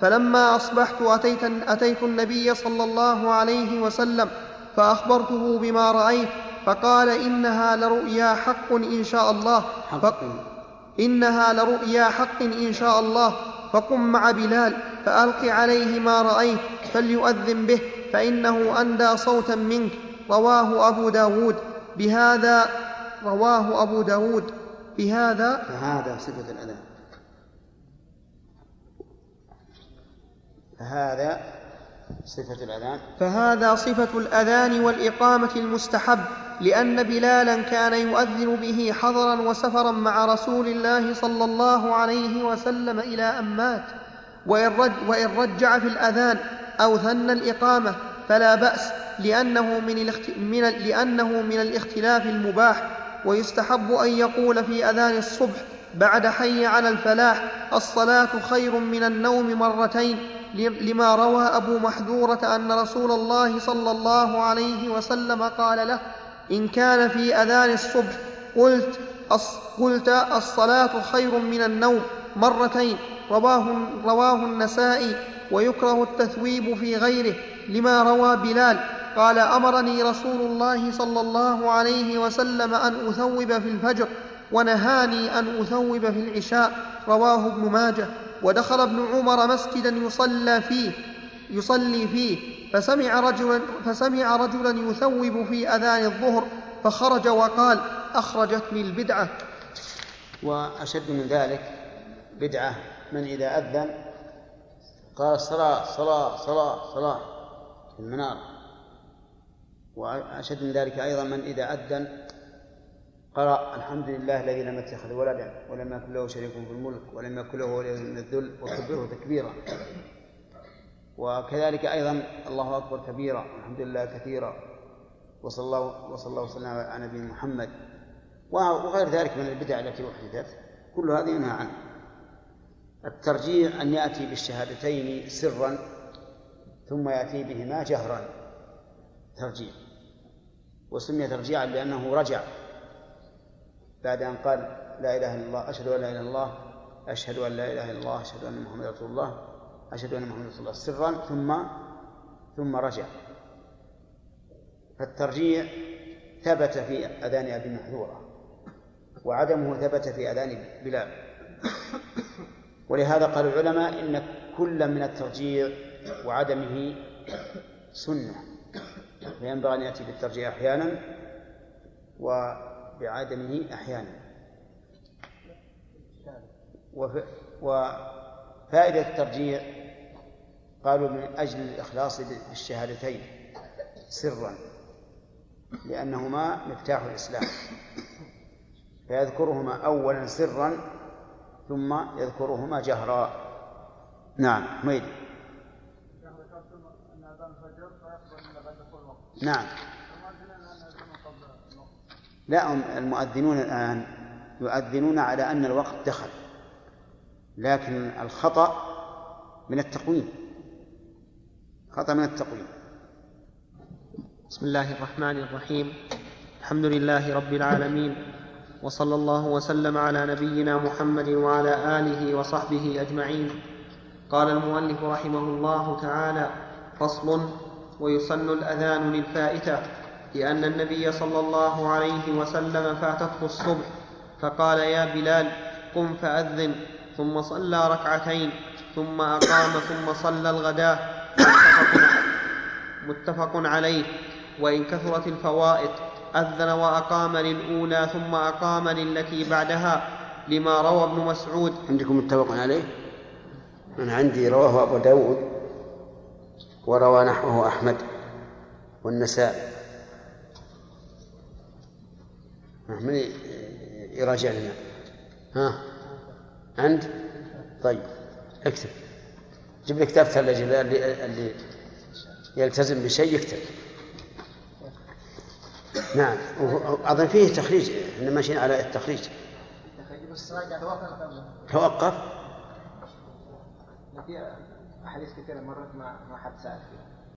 Speaker 3: فلما أصبحت اتيت, أتيت النبي صلى الله عليه وسلم فأخبرته بما رأيت فقال إنها لرؤيا حق إن شاء الله
Speaker 1: حق.
Speaker 3: إنها لرؤيا حق إن شاء الله فقم مع بلال فألق عليه ما رأيت فليؤذن به فإنه أندى صوتا منك رواه أبو داود بهذا رواه أبو داود بهذا
Speaker 1: فهذا صفة الأذان. فهذا صفة الأذان؟
Speaker 3: فهذا صفة الأذان والإقامة المستحب لأن بلالا كان يؤذن به حضرا وسفرا مع رسول الله صلى الله عليه وسلم إلى أن مات. وإن, رج وإن رجع في الأذان أو ثنى الإقامة فلا بأس لأنه من, الاخت... من لأنه من الاختلاف المباح. ويستحب أن يقول في أذان الصبح بعد حي على الفلاح الصلاة خير من النوم مرتين. لما روى أبو محذورة أن رسول الله صلى الله عليه وسلم قال له إن كان في أذان الصبح قلت قلت الصلاة خير من النوم مرتين رواه, رواه النسائي ويكره التثويب في غيره لما روى بلال قال أمرني رسول الله صلى الله عليه وسلم أن أثوب في الفجر ونهاني أن أثوب في العشاء رواه ابن ماجه. ودخل ابن عمر مسجدا يصلى فيه يصلي فيه فسمع رجلا فسمع رجلا يثوب في أذان الظهر فخرج وقال أخرجتني البدعة.
Speaker 1: وأشد من ذلك بدعة من إذا أذن قال صلاة صلاة صلاة صلاة في المنار. وأشد من ذلك أيضا من إذا أذن قرأ الحمد لله الذي لم يتخذ ولدا ولم يكن له شريك في الملك ولم يكن له ولي من الذل وكبره تكبيرا. وكذلك أيضا الله أكبر كبيرا الحمد لله كثيرا. وصلى الله وصلى الله وسلم على نبينا محمد. وغير ذلك من البدع التي أحدثت. كل هذه ينهى عنه الترجيع أن يأتي بالشهادتين سرا ثم يأتي بهما جهرا. ترجيع وسمي ترجيعا لأنه رجع. بعد أن قال لا إله إلا الله أشهد أن لا إله إلا الله أشهد أن لا إله إلا الله أشهد أن محمدا رسول الله أشهد أن محمدا رسول الله. سرا ثم ثم رجع. فالترجيع ثبت في أذان أبي محذورة وعدمه ثبت في أذان بلال. ولهذا قال العلماء إن كل من الترجيع وعدمه سنة فينبغي أن يأتي بالترجيع أحيانا وبعدمه أحيانا. وفائدة الترجيع قالوا من أجل الإخلاص بالشهادتين سرا لأنهما مفتاح الإسلام. فيذكرهما أولا سرا ثم يذكرهما جهرا. نعم حميد. نعم. لا المؤذنون الآن يؤذنون على أن الوقت دخل لكن الخطأ من التقويم. خطأ من التقويم.
Speaker 6: بسم الله الرحمن الرحيم. الحمد لله رب العالمين وصلى الله وسلم على نبينا محمد وعلى آله وصحبه أجمعين. قال المؤلف رحمه الله تعالى فصل ويسن الأذان للفائتة. لأن النبي صلى الله عليه وسلم فاتته الصبح فقال يا بلال قم فأذن. ثم صلى ركعتين ثم أقام ثم صلى الغداة متفق, متفق عليه.
Speaker 3: وإن كثرت الفوائت أذن وأقام للأولى ثم أقام للتي بعدها لما روى ابن مسعود.
Speaker 1: عندكم متفق عليه؟ أنا عندي رواه أبو داود وروى نحوه أحمد والنسائي. من يراجع لنا. ها؟ عند؟ طيب اكتب. جيب لي ثلاجة اللي, اللي يلتزم بشيء يكتب. نعم أظن فيه تخريج إحنا ماشيين على التخريج.
Speaker 17: توقف. في أحاديث كثيرة مرت ما ما حد سأل فيها.